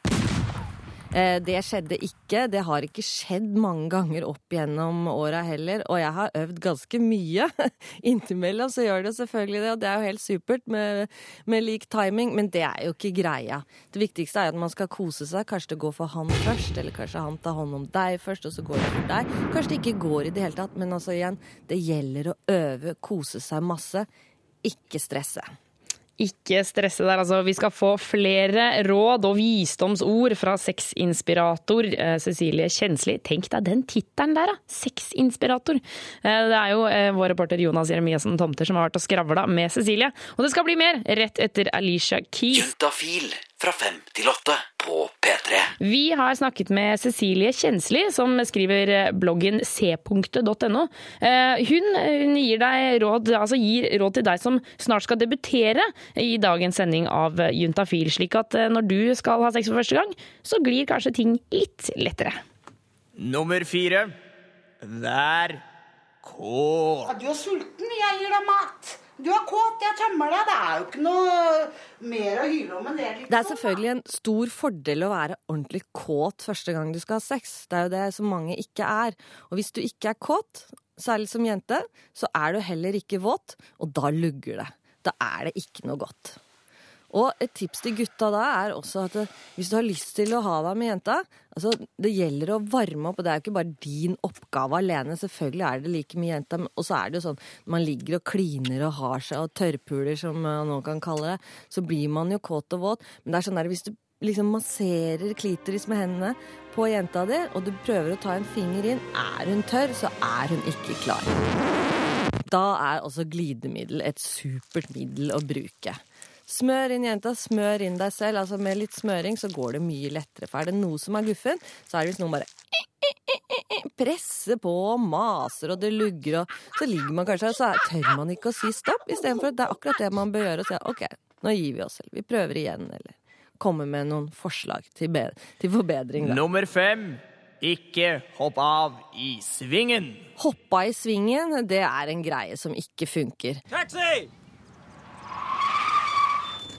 Eh, Det skjedde ikke. Det har ikke skjedd mange ganger opp gjennom åra heller. Og jeg har øvd ganske mye. Innimellom så gjør det selvfølgelig det, og det er jo helt supert med, med lik timing, men det er jo ikke greia. Det viktigste er at man skal kose seg. Kanskje det går for han først, eller kanskje han tar hånd om deg først, og så går det for deg. Kanskje det ikke går i det hele tatt, men altså igjen, det gjelder å øve, kose seg masse. Ikke stresse. Ikke stresse der, altså. Vi skal få flere råd og visdomsord fra sexinspirator eh, Cecilie Kjensli. Tenk deg den tittelen der, da! Sexinspirator. Eh, Det er jo eh, vår reporter Jonas Jeremiassen Tomter som har vært og skravla med Cecilie. Og det skal bli mer rett etter Alicia Keys. Juntafil fra fem til åtte på P3. Vi har snakket med Cecilie Kjensli, som skriver bloggen c.no. Eh, Hun, hun gir, deg råd, altså gir råd til deg som snart skal debutere i dagens sending av Juntafil, slik at eh, når du skal ha sex for første gang, så glir kanskje ting litt lettere. Nummer fire. Vær kåt. Du er sulten, jeg gir deg mat. Du er kåt, jeg tømmer deg. Det er jo ikke noe mer å hyle om enn det. Liksom. Det er selvfølgelig en stor fordel å være ordentlig kåt første gang du skal ha sex. Det er jo det som mange ikke er. Og hvis du ikke er kåt, særlig som jente, så er du heller ikke våt, og da lugger det. Da er det ikke noe godt. Og et tips til gutta da er også at hvis du har lyst til å ha deg med jenta, altså det gjelder å varme opp, og det er jo ikke bare din oppgave alene. Selvfølgelig er det like mye jenta, men- og så er det jo sånn man ligger og kliner og har seg og tørrpuler, som man nå kan kalle det, så blir man jo kåt og våt. Men det er sånn der hvis du liksom masserer klitoris med hendene på jenta di, og du prøver å ta en finger inn, er hun tørr, så er hun ikke klar. Da er også glidemiddel et supert middel å bruke. Smør inn jenta, smør inn deg selv. altså Med litt smøring så går det mye lettere. For er det noe som er guffen, så er det hvis noen bare presser på og maser, og det lugger, og så ligger man kanskje og så tør man ikke å si stopp, istedenfor at det er akkurat det man bør gjøre, og si OK, nå gir vi oss, selv. vi prøver igjen, eller kommer med noen forslag til, til forbedring. Da. Nummer fem. Ikke hopp av i svingen. Hoppa i svingen, det er en greie som ikke funker. Taxi!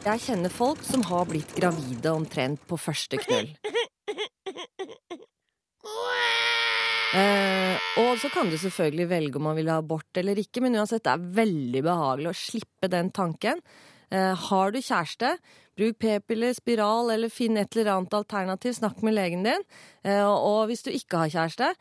Jeg kjenner folk som har blitt gravide omtrent på første knull. Eh, og så kan du selvfølgelig velge om man vil ha abort eller ikke, men uansett, det er veldig behagelig å slippe den tanken. Eh, har du kjæreste, bruk p-piller, spiral eller finn et eller annet alternativ. Snakk med legen din. Eh, og hvis du ikke har kjæreste,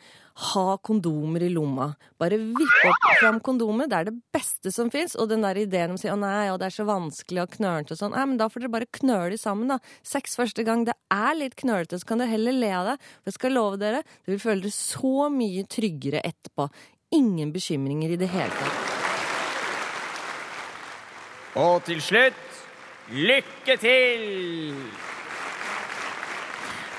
ha kondomer i lomma. Bare vipp opp fram kondomet. Det er det beste som fins. Og den der ideen om å si å nei, og det er så vanskelig og knølete og sånn, nei, men da får dere bare knøle sammen, da. Sex første gang det er litt knølete, så kan dere heller le av det. For jeg skal love dere, dere vil føle dere så mye tryggere etterpå. Ingen bekymringer i det hele tatt. Og til slutt lykke til!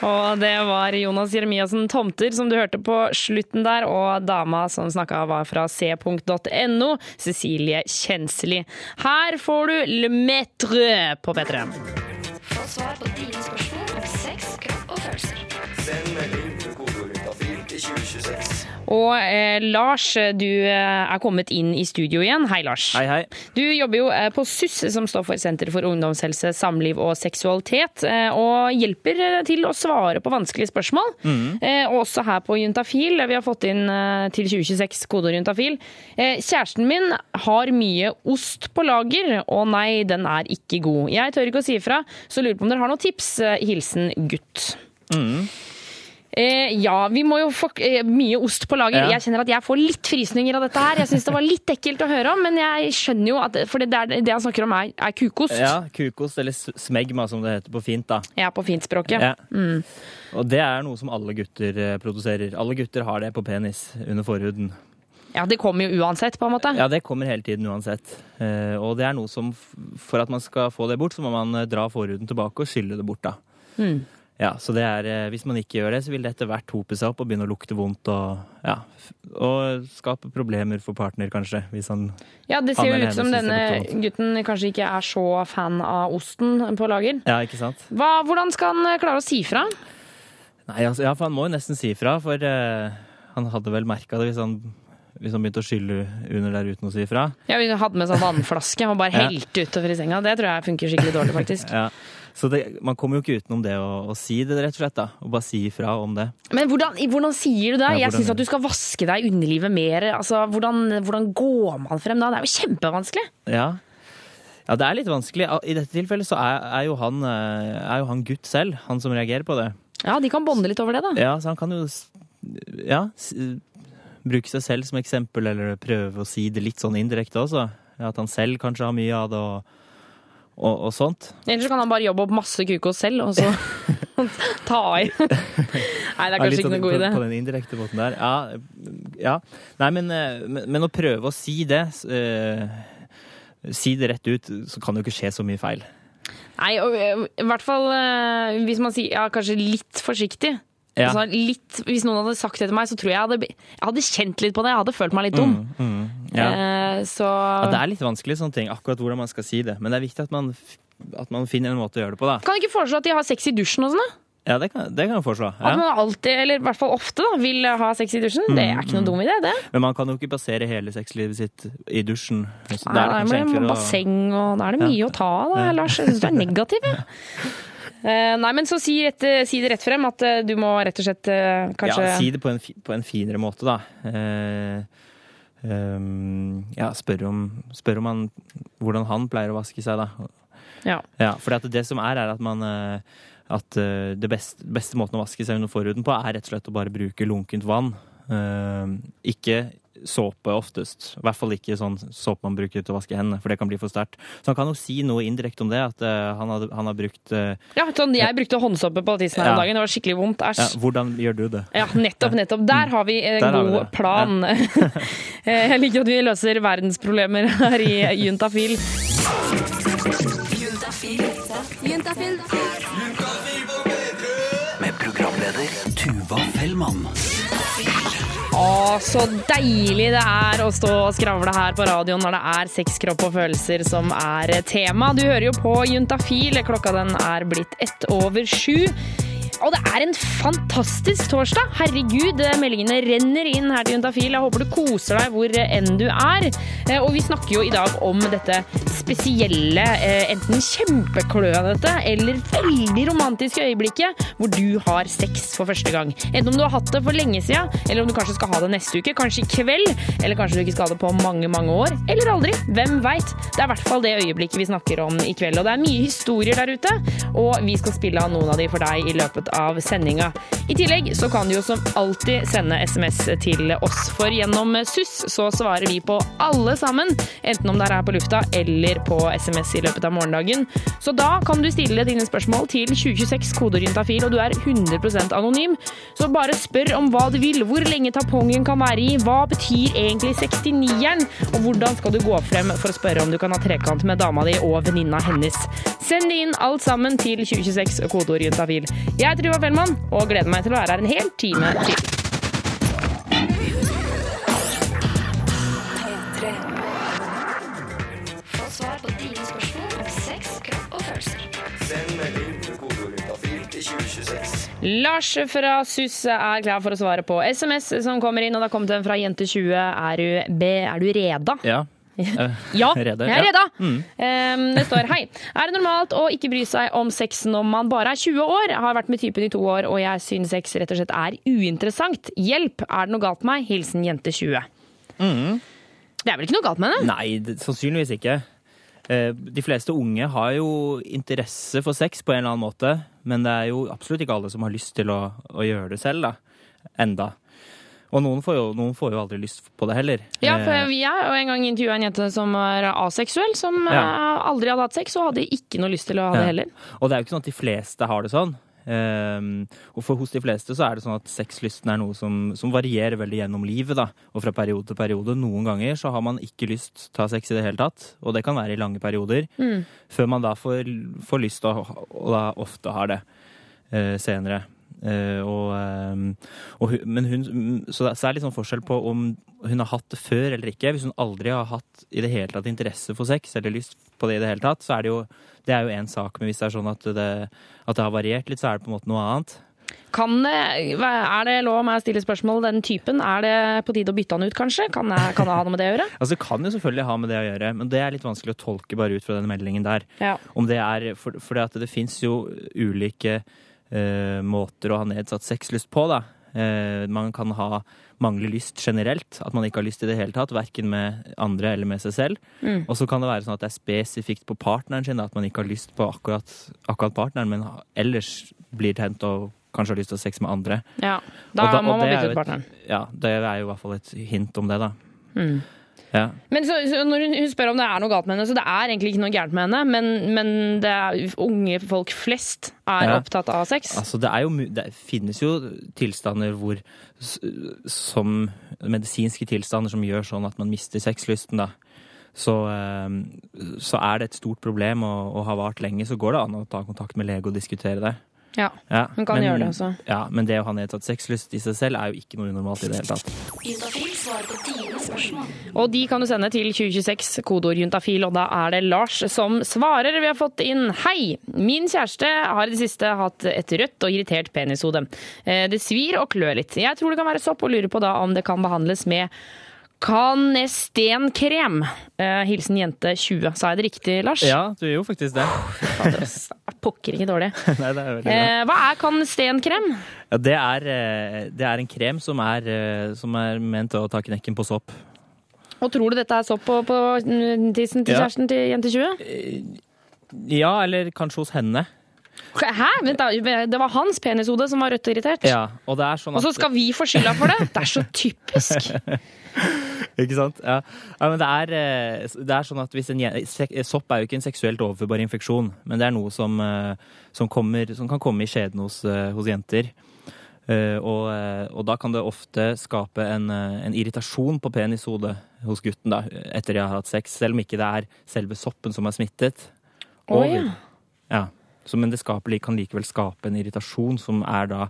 Og det var Jonas Jeremiassen Tomter som du hørte på slutten der, og dama som snakka var fra c.no, Cecilie Kjensli. Her får du Le Metre på P3. Få svar på dine spørsmål om sex, kropp og følelser. Send melding til kodeordet til 2026. Og eh, Lars, du eh, er kommet inn i studio igjen. Hei, Lars. Hei, hei. Du jobber jo eh, på SUS, som står for Senter for ungdomshelse, samliv og seksualitet, eh, og hjelper til å svare på vanskelige spørsmål. Mm. Eh, også her på Juntafil. Vi har fått inn til 2026 kodeord juntafil. Eh, kjæresten min har mye ost på lager, og nei, den er ikke god. Jeg tør ikke å si ifra, så lurer på om dere har noen tips. Hilsen gutt. Mhm. Eh, ja, vi må jo få eh, mye ost på lager. Ja. Jeg kjenner at jeg får litt frysninger av dette her. Jeg syns det var litt ekkelt å høre om, men jeg skjønner jo at For det, der, det han snakker om, er, er kukost. Ja, kukost, eller smegma som det heter på fint, da. Ja, på fintspråket. Ja. Mm. Og det er noe som alle gutter eh, produserer. Alle gutter har det på penis under forhuden. ja, det kommer jo uansett, på en måte. Ja, det kommer hele tiden uansett. Eh, og det er noe som, for at man skal få det bort, så må man eh, dra forhuden tilbake og skylle det bort, da. Mm. Ja, så det er, eh, Hvis man ikke gjør det, så vil det etter hvert hope seg opp og begynne å lukte vondt. Og, ja, og skape problemer for partner, kanskje. Hvis han Ja, det ser jo ut som denne gutten kanskje ikke er så fan av osten på lager. Ja, ikke sant? Hva, hvordan skal han eh, klare å si fra? Nei, altså, ja, for han må jo nesten si fra, for uh, han hadde vel merka det hvis han, hvis han begynte å skylle under der uten å si fra. Ja, Vi hadde med sånn vannflaske og bare Ja. helte utover i senga. Det tror jeg funker skikkelig dårlig, faktisk. Ja. Så det, man kommer jo ikke utenom det å, å si det, rett og slett. da, Og bare si ifra om det. Men hvordan, hvordan sier du det? Ja, jeg syns at du skal vaske deg i underlivet mer. Altså, hvordan, hvordan går man frem da? Det er jo kjempevanskelig. Ja. ja, det er litt vanskelig. I dette tilfellet så er, er, jo han, eh, er jo han gutt selv, han som reagerer på det. Ja, de kan bonde litt over det, da. Ja, så han kan jo ja, bruke seg selv som eksempel, eller prøve å si det litt sånn indirekte også. Ja, At han selv kanskje har mye av det, og, og, og sånt. Ellers så kan han bare jobbe opp masse kukos selv, og så ta i. Nei, det er kanskje ikke noen noe god idé. På, på den indirekte måten der. Ja. ja. Nei, men, eh, men, å prøve å si det uh, Si det rett ut, så kan det jo ikke skje så mye feil. Nei, og, øh, i hvert fall hvis man sier ja, kanskje litt forsiktig. Ja. Altså, litt, hvis noen hadde sagt det til meg, så tror jeg jeg hadde, jeg hadde kjent litt på det. Jeg hadde følt meg litt dum. Mm, mm, ja. Eh, så Ja, det er litt vanskelig sånne ting, akkurat hvordan man skal si det. Men det er viktig at man, at man finner en måte å gjøre det på, da. Kan du ikke foreslå at de har sex i dusjen og sånn? da? Ja, det kan, det kan jeg foreslå. At man alltid, eller i hvert fall ofte, da, vil ha sex i dusjen. Det er ikke noen dum idé, det. Men man kan jo ikke basere hele sexlivet sitt i dusjen. Så Nei, da er det det basseng, og da er det Ja. mye å ta av, da, Lars. Jeg syns du er negativ, jeg. Eh, nei, men så si, rett, si det rett frem, at eh, du må rett og slett eh, kanskje Ja, si det på en, på en finere måte, da. Eh, um, ja, spør om, spør om han, hvordan han pleier å vaske seg, da. Ja. Ja, for det som er, er at man eh, At eh, det beste, beste måten å vaske seg under forhuden på, er rett og slett å bare bruke lunkent vann. Eh, ikke såpe oftest. I hvert fall ikke sånn såpe man bruker til å vaske hendene, for det kan bli for sterkt. Så han kan jo si noe indirekte om det, at eh, han, hadde, han har brukt eh, Ja, sånn, jeg brukte håndsåpe på tissen her om Ja. dagen. Det var skikkelig vondt. Æsj. ja, Hvordan gjør du det? Ja, nettopp, nettopp. Der har vi en Der god vi plan. Ja. Jeg liker at vi løser verdensproblemer her i Juntafil. Juntafil. Med programleder Tuva Fellmann. Å, så deilig det er å stå og skravle her på radioen når det er sex, og følelser som er tema. Du hører jo på Juntafil. Klokka den er blitt ett over sju. Og det er en fantastisk torsdag. Herregud, meldingene renner inn her til Juntafil. Jeg håper du koser deg hvor enn du er. Eh, Og vi snakker jo i dag om dette spesielle, eh, enten kjempeklønete eller veldig romantiske øyeblikket hvor du har sex for første gang. Enten om du har hatt det for lenge siden, eller om du kanskje skal ha det neste uke, kanskje i kveld, eller kanskje du ikke skal ha det på mange, mange år, eller aldri. Hvem veit? Det er i hvert fall det øyeblikket vi snakker om i kveld. Og det er mye historier der ute, og vi skal spille av noen av de for deg i løpet av sendinga. I tillegg så kan du jo som alltid sende SMS til oss, for gjennom SUS så svarer vi på alle sammen, enten om det er her på lufta eller på SMS i løpet av morgendagen. Så da kan du stille dine spørsmål til 2026 kodeorientafil, og du er 100% anonym. Så bare spør om hva du vil, hvor lenge tampongen kan være i, hva betyr egentlig 69-eren, og hvordan skal du gå frem for å spørre om du kan ha trekant med dama di og venninna hennes. Send inn alt sammen til 2026 kodeorientafil. Jeg heter Tuva Fellmann og gleder meg til å være her en hel time til. Få svar på dine spørsmål om sex, kropp og følelser. Send melding med kodeord juntafil til 2026. Lars fra SUS er klar for å svare på SMS som kommer inn, og det har kommet en fra Jente20. Er du, er du reda? Ja. Ja, Rede, jeg er ja. reda. Mm. Um, det står hei. Er det normalt å ikke bry seg om sex når man bare er 20 år? Jeg har vært med typen i to år, og jeg syns sex rett og slett er uinteressant. Hjelp, er det noe galt med meg? Hilsen jente20. Mm. Det er vel ikke noe galt med det? Nei, det, sannsynligvis ikke. Eh, De fleste unge har jo interesse for sex på en eller annen måte, men det er jo absolutt ikke alle som har lyst til å, å gjøre det selv, da. Enda. Og noen får, jo, noen får jo aldri lyst på det heller. Ja, for jeg vi er jo en gang intervjua en jente som var aseksuell, som Ja. eh, aldri hadde hatt sex og hadde ikke noe lyst til å ha det Ja. heller. Og det er jo ikke sånn at de fleste har det sånn. Um, og for hos de fleste så er det sånn at sexlysten er noe som, som varierer veldig gjennom livet. da, Og fra periode til periode. Noen ganger så har man ikke lyst til å ha sex i det hele tatt. Og det kan være i lange perioder. Mm. Før man da får, får lyst å, og da ofte har det uh, senere. Eh, og, ehm, og men hun, så det så er litt sånn forskjell på om hun har hatt det før eller ikke. Hvis hun aldri har hatt i det hele tatt interesse for sex eller lyst på det i det hele tatt, så er det jo det er jo én sak. Men hvis det er sånn at det, at det har variert litt, så er det på en måte noe annet. Kan det, er det lov om å stille spørsmål den typen? Er det på tide å bytte han ut, kanskje? Kan, jeg, kan det ha noe med det å gjøre? Altså, Det kan jo selvfølgelig ha med det å gjøre, men det er litt vanskelig å tolke bare ut fra den meldingen der. Ja. Om det er, For, for det, det fins jo ulike eh, måter å ha nedsatt sexlyst på, da. Eh, man kan ha mangle lyst generelt, at man ikke har lyst i det hele tatt, verken med andre eller med seg selv. Mm. Og så kan det være sånn at det er spesifikt på partneren sin, da, at man ikke har lyst på akkurat, akkurat partneren, men ellers blir tent og kanskje har lyst til å ha sex med andre. Ja, da Og må og man bytte ut partneren. Ja, det er jo i hvert fall et hint om det, da. Mm. Ja. Men så, så når hun, hun spør om det er noe galt med henne, så det er egentlig ikke noe gærent med henne, men, men det er, unge folk flest er Ja. opptatt av sex. Altså, det, jo, det finnes jo tilstander hvor Som medisinske tilstander som gjør sånn at man mister sexlysten, da. Så, eh, så er det et stort problem og, og har vart lenge, så går det an å ta kontakt med lege og diskutere det. Ja, Ja, hun kan men- gjøre det også. Ja, men det å ha nedsatt sexlyst i seg selv er jo ikke noe unormalt i det hele tatt. Og de kan du sende til 2026, kodeord juntafil, og da er det Lars som svarer. Vi har fått inn Hei! Min kjæreste har i det siste hatt et rødt og irritert penishode. Eh, Det svir og klør litt. Jeg tror det kan være sopp, og lurer på da om det kan behandles med Canestenkrem. Uh, Hilsen jente 20. Sa jeg det riktig, Lars? Ja, du er jo faktisk det. Fader. Pokker ikke dårlig. Nei, det er uh. Hva er kanestenkrem? Ja, det, er, eh, det er en krem som er, som er ment å ta knekken på sopp. Og tror du dette er sopp på, på mm, tissen til Ja. kjæresten til jente 20? Ja, eller kanskje hos henne. Hæ? Vent da, det var hans penishode som var rødt og irritert? Ja, og det er sånn Og så skal vi få skylda for det? Det er så typisk. Ikke sant? Ja. ja men det er, eh, det er sånn at hvis en Sopp er jo ikke en seksuelt overførbar infeksjon, men det er noe som, eh, som, kommer, som kan komme i skjeden hos, eh, hos jenter. Og, og da kan det ofte skape en, en irritasjon på penishodet hos gutten da, etter de har hatt sex, selv om ikke det er selve soppen som er smittet. Å, oh, ja. ja. Men det skaper, kan likevel skape en irritasjon, som er da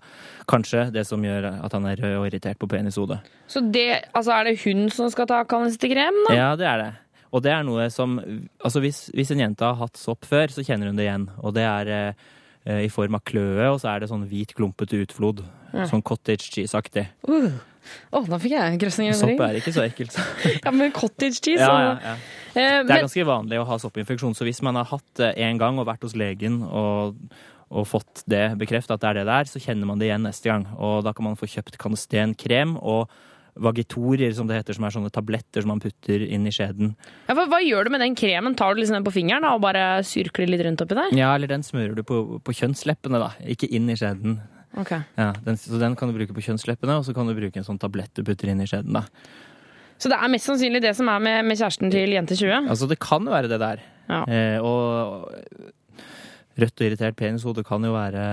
kanskje det som gjør at han er rød og irritert på penishodet. Så det, altså er det hun som skal ta kanestekrem, da? Ja, det er det. Og det er noe som Altså, hvis, hvis en jente har hatt sopp før, så kjenner hun det igjen. Og det er eh, i form av kløe, og så er det sånn hvit, klumpete utflod. Ja. Sånn cottage cheese-aktig. Uh. Å, da fikk jeg grøsninger. Sopp er ikke så ekkelt. Ja, men cottage cheese Ja, ja, ja. Eh, Det er men- ganske vanlig å ha soppinfeksjon, så hvis man har hatt det en gang og vært hos legen og, og fått det bekreftet at det er det det er, så kjenner man det igjen neste gang. Og da kan man få kjøpt kanestenkrem og vagitorier, som det heter, som er sånne tabletter som man putter inn i skjeden. Ja, hva, hva gjør du med den kremen? Tar du liksom den på fingeren da, og bare syrkler litt rundt oppi der? Ja, eller den smører du på, på kjønnsleppene, da. Ikke inn i skjeden. Ok. Ja, den, så den kan du bruke på kjønnsleppene, og så kan du bruke en sånn tablett du putter inn i skjeden, da. Så det er mest sannsynlig det som er med, med kjæresten til jente 20? Altså, det kan være det der. Eh, og rødt og irritert penishode kan jo være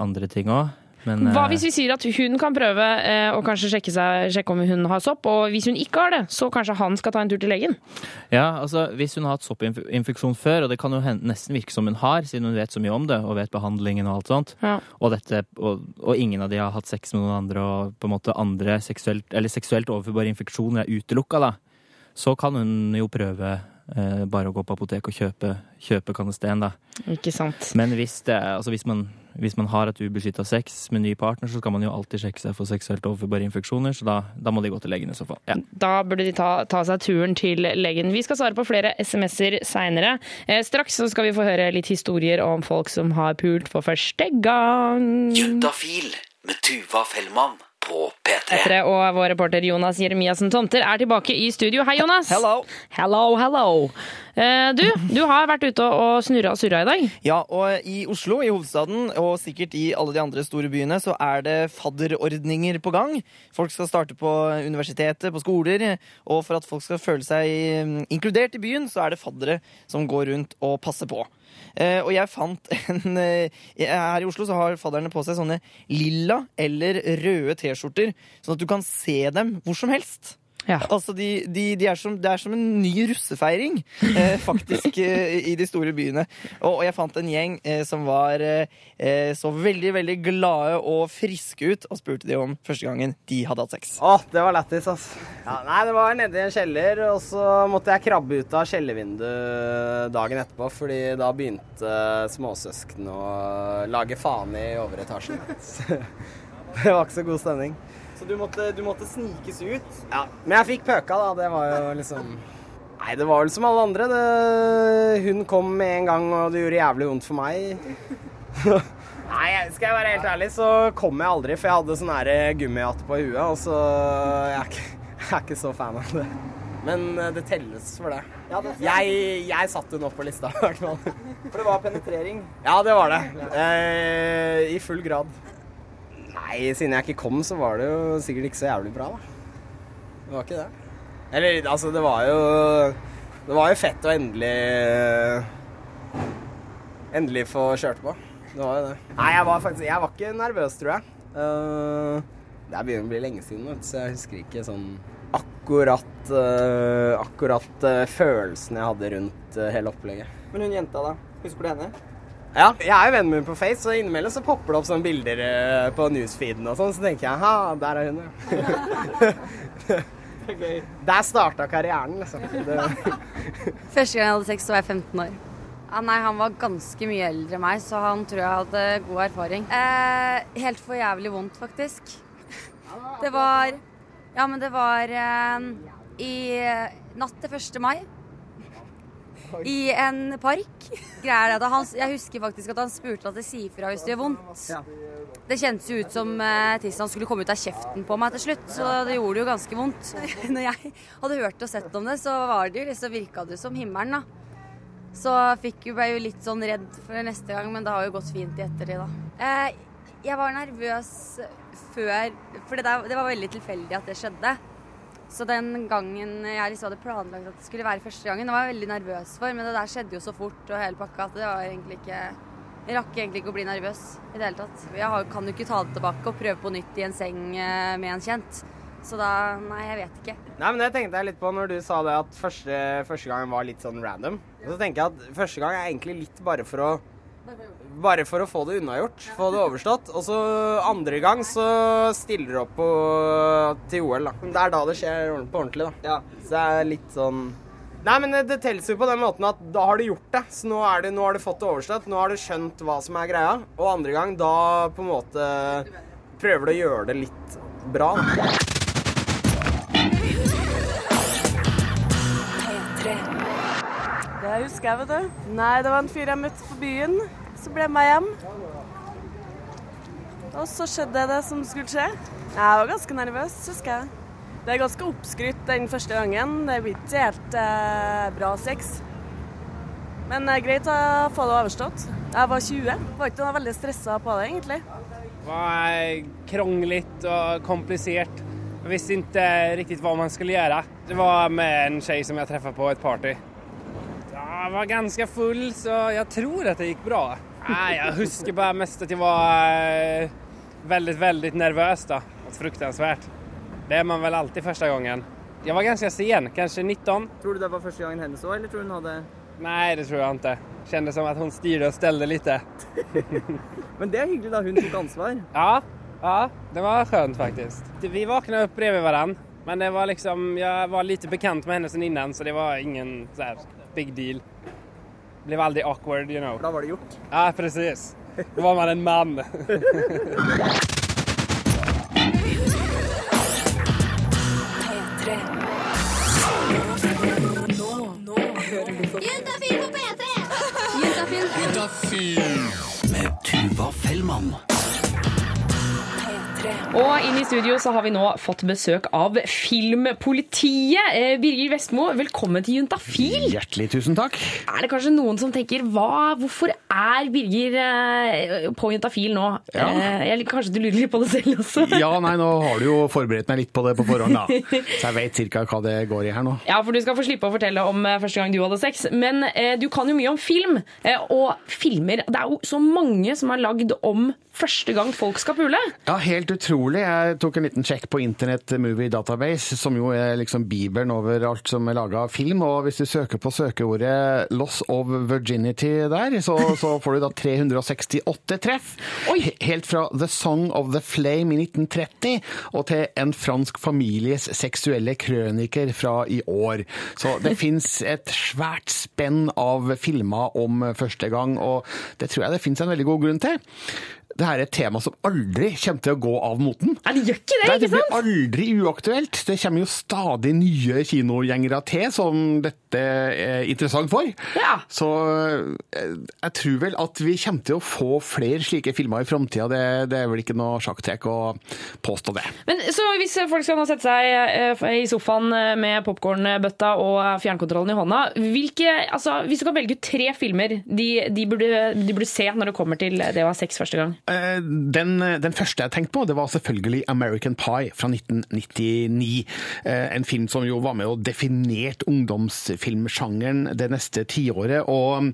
andre ting òg. Men Hva eh, hvis vi sier at hun kan prøve eh, å kanskje sjekke, seg, sjekke om hun har sopp, og hvis hun ikke har det, så kanskje han skal ta en tur til legen? Ja, altså Hvis hun har hatt soppinfeksjon før, og det kan jo nesten virke som hun har, siden hun vet så mye om det og vet behandlingen og alt sånt, Ja. og, dette, og, og ingen av de har hatt sex med noen andre, og på en måte andre seksuelt, eller seksuelt overførbare infeksjoner er utelukka, da, så kan hun jo prøve eh, bare å gå på apotek og kjøpe, kjøpe kanesten, da. Ikke sant. Men hvis, det, altså hvis, man, hvis man har et ubeskytta sex med ny partner, så skal man jo alltid sjekke seg for seksuelt overførbare infeksjoner, så da, da må de gå til legen i så fall. Ja. Da burde de ta, ta seg turen til legen. Vi skal svare på flere SMS-er seinere. Eh, straks så skal vi få høre litt historier om folk som har pult for første gang. Juntafil med Tuva Fellmann på P3. Etter det, og vår reporter Jonas Jeremiassen Tomter er tilbake i studio. Hei, Jonas. Hello. Hello, hello. Eh, du, du har vært ute og snurra og surra i dag. Ja, og i Oslo, i hovedstaden, og sikkert i alle de andre store byene, så er det fadderordninger på gang. Folk skal starte på universitetet, på skoler, og for at folk skal føle seg mm, inkludert i byen, så er det faddere som går rundt og passer på. Eh, og jeg fant en eh, Her i Oslo så har fadderne på seg sånne lilla eller røde T-skjorter, sånn at du kan se dem hvor som helst. Altså, de, de, de er som, Det er som en ny russefeiring, eh, faktisk, eh, i de store byene. Og, og jeg fant en gjeng eh, som var eh, så veldig, veldig glade og friske ut, og spurte de om første gangen de hadde hatt sex. Å, det var lættis, ass. Ja, nei, det var nede i en kjeller, og så måtte jeg krabbe ut av kjellervinduet dagen etterpå, fordi da begynte småsøsken å lage faen i overetasjen. Det var ikke så god stemning. Så du måtte, du måtte snikes ut? Ja, men jeg fikk pøka, da. Det var jo liksom Nei, det var vel som alle andre. Det... Hun kom med en gang, og det gjorde jævlig vondt for meg. Nei, skal jeg være helt ærlig, så kom jeg aldri, for jeg hadde sånn her gummihatt på huet, og så jeg er, ikke, jeg er ikke så fan av det. Men eh, det telles for det. Jeg, jeg satte hun opp på lista, i hvert fall. For det var penetrering? Ja, det var det. Eh, I full grad. Nei, siden jeg ikke kom, så var det jo sikkert ikke så jævlig bra, da. Det var ikke det. Eller, altså, det var jo Det var jo fett å endelig Endelig få kjørt på. Det var jo det. Nei, jeg var faktisk Jeg var ikke nervøs, tror jeg. Uh, det begynner å bli lenge siden, vet du, så jeg husker ikke sånn akkurat uh, Akkurat uh, følelsen jeg hadde rundt hele opplegget. Men hun jenta, da? Husker du henne? Ja, jeg er jo vennen min på Face, og innimellom så popper det opp sånne bilder eh, på newsfeeden og sånn, så tenker jeg ha, der er hun, ja. Der starta karrieren, liksom. Første gang jeg hadde sex, så var jeg 15 år. Ja, nei, Han var ganske mye eldre enn meg, så han tror jeg hadde god erfaring. Eh, helt for jævlig vondt, faktisk. Det var Ja, men det var eh, i natt til 1. mai. I en park. det han, jeg husker faktisk at han spurte at det sier fra hvis det gjør vondt. Det kjentes jo ut som eh, tissen skulle komme ut av kjeften på meg til slutt, så det gjorde jo ganske vondt. Når jeg hadde hørt og sett om det, så var det jo liksom, virka det som himmelen, da. Så fikk jo ble jo litt sånn redd for neste gang, men det har jo gått fint i ettertid, da. Eh, jeg var nervøs før, for det, der, det var veldig tilfeldig at det skjedde. Så den gangen jeg liksom hadde planlagt at det skulle være første gangen, det var jeg veldig nervøs for, men det der skjedde jo så fort og hele pakka at det var egentlig ikke Jeg rakk egentlig ikke å bli nervøs i det hele tatt. Jeg kan jo ikke ta det tilbake og prøve på nytt i en seng eh, med en kjent. Så da Nei, jeg vet ikke. Nei, men Det tenkte jeg litt på når du sa det at første, første gangen var litt sånn random. Og så tenker jeg at første gang er egentlig litt bare for å Bare for å få det unnagjort, få det overstått. Og så andre gang så stiller du opp på, til OL, da. Det er da det skjer på ordentlig, da. Så det er litt sånn Nei, men det telles jo på den måten at da har du gjort det. Så nå, er det, nå har du fått det overstått. Nå har du skjønt hva som er greia. Og andre gang, da på en måte prøver du å gjøre det litt bra. Det husker jeg, vet du. Nei, det var en fyr jeg møtte på byen. Så ble jeg med hjem. Og så skjedde det som skulle skje. Jeg var ganske nervøs, husker jeg. Det er ganske oppskrytt den første gangen. Det blir ikke helt eh, bra sex. Men er greit å få det overstått. Jeg var 20. Var ikke noe veldig stressa på det, egentlig. Det var kronglete og komplisert. Jeg visste ikke riktig hva man skulle gjøre. Det var med en skje som jeg träffade på et party. Jag var ganske full så jeg tror at det gikk bra. Nei, jeg husker bare mest at jeg var veldig, veldig nervøs. da. då. Det er man vel alltid første gangen. Jeg var ganske sen, kanskje 19. Tror du det var første gangen hennes òg, eller tror du hun hadde Nei, det tror jeg ikke. Kjennes som at hun styrde og stelte litt. Men det er hyggelig, da. Hun tok ansvar. Ja, ja, det var skjønt, faktisk. Vi våkna opp bredvid varann. Men det var liksom, jag var lite bekant med henne sen innan så det var ingen så här big deal. Det Blev aldrig awkward, you know. Da var det gjort. Ja, precis. Då var man en man. i studio så har vi nå fått besøk av Filmpolitiet. Eh, Birger Vestmo, velkommen til Juntafil. Hjertelig tusen takk. Er det kanskje noen som tenker hva, hvorfor er Birger eh, på Juntafil nå? Ja. Eh, jeg, kanskje du lurer litt på det selv også? Ja, nei, nå har du jo forberedt meg litt på det på forhånd, da. Så jeg vet cirka hva det går i her nå. Ja, for du skal få slippe å fortelle om første gang du hadde sex. Men eh, du kan jo mye om film. Eh, og filmer Det er jo så mange som har lagd om første gang folk skal pule. Ja, helt utrolig. Jeg tok en liten sjekk på Internet Movie Database, som jo er liksom bibelen over alt som er laga av film. Og hvis du søker på søkeordet 'loss of virginity' der, så, så får du da 368 treff. Oi. Helt fra 'The Song of the Flame' i 1930 og til 'En fransk families seksuelle krøniker' fra i år. Så det fins et svært spenn av filmer om første gang, og det tror jeg det fins en veldig god grunn til. Det her er et tema som aldri kommer til å gå av moten. Ja, det gjør ikke det, Nei, ikke det blir aldri uaktuelt. Det kommer jo stadig nye kinogjengere til som dette er interessant for. Så eh, jeg tror vel at vi kommer til å få flere slike filmer i framtida. Det, det er vel ikke noe sjakktrekk å påstå det. Men så hvis folk skal nå sette seg eh, i sofaen eh, med popkornbøtta og fjernkontrollen i hånda, hvilke, altså, hvis du kan velge ut tre filmer de, de, burde, de burde se når det kommer til det å ha sex første gang? Den, den første jeg tenkte på, det var selvfølgelig American Pie fra 1999. Eh, En film som jo var med og definerte ungdomsfilmsjangeren det neste tiåret. Og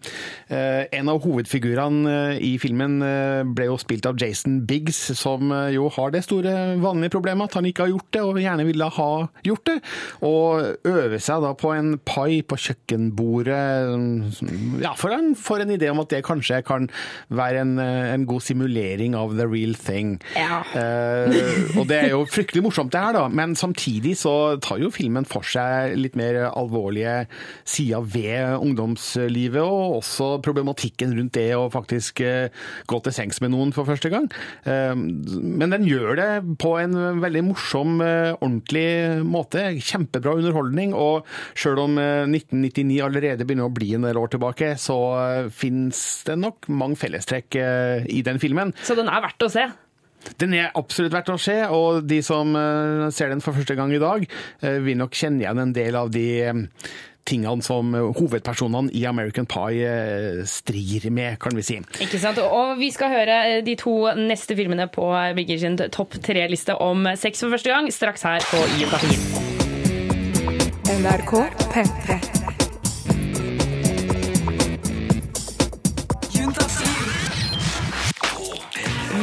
eh, en av hovedfigurene eh, i filmen eh, ble jo spilt av Jason Biggs, som jo har det store vanlige problemet at han ikke har gjort det, og gjerne ville ha gjort det. Og øve seg da på en pai på kjøkkenbordet, ja, for han får en idé om at det kanskje kan være en, en god simulering av the real thing. Eh, og det er jo fryktelig morsomt det her, da, men samtidig så tar jo filmen for seg litt mer alvorlige sider ved ungdomslivet, og også problematikken rundt det å faktisk eh, gå til sengs med noen for første gang. Eh, men den gjør det på en veldig morsom, eh, ordentlig måte. Kjempebra underholdning, og sjøl om eh, 1999 allerede begynner å bli en del år tilbake, så fins det nok mange fellestrekk i den filmen. Så den er verdt å se? Den er absolutt verdt å se, og de som ser den for første gang i dag, vil nok kjenne igjen en del av de tingene som eh, hovedpersonene i American Pie eh, strir med, kan vi si. Ikke sant? Og vi skal høre de to neste filmene på Birger sin topp tre-liste om sex for første gang, straks her på Juntafil. NRK P3.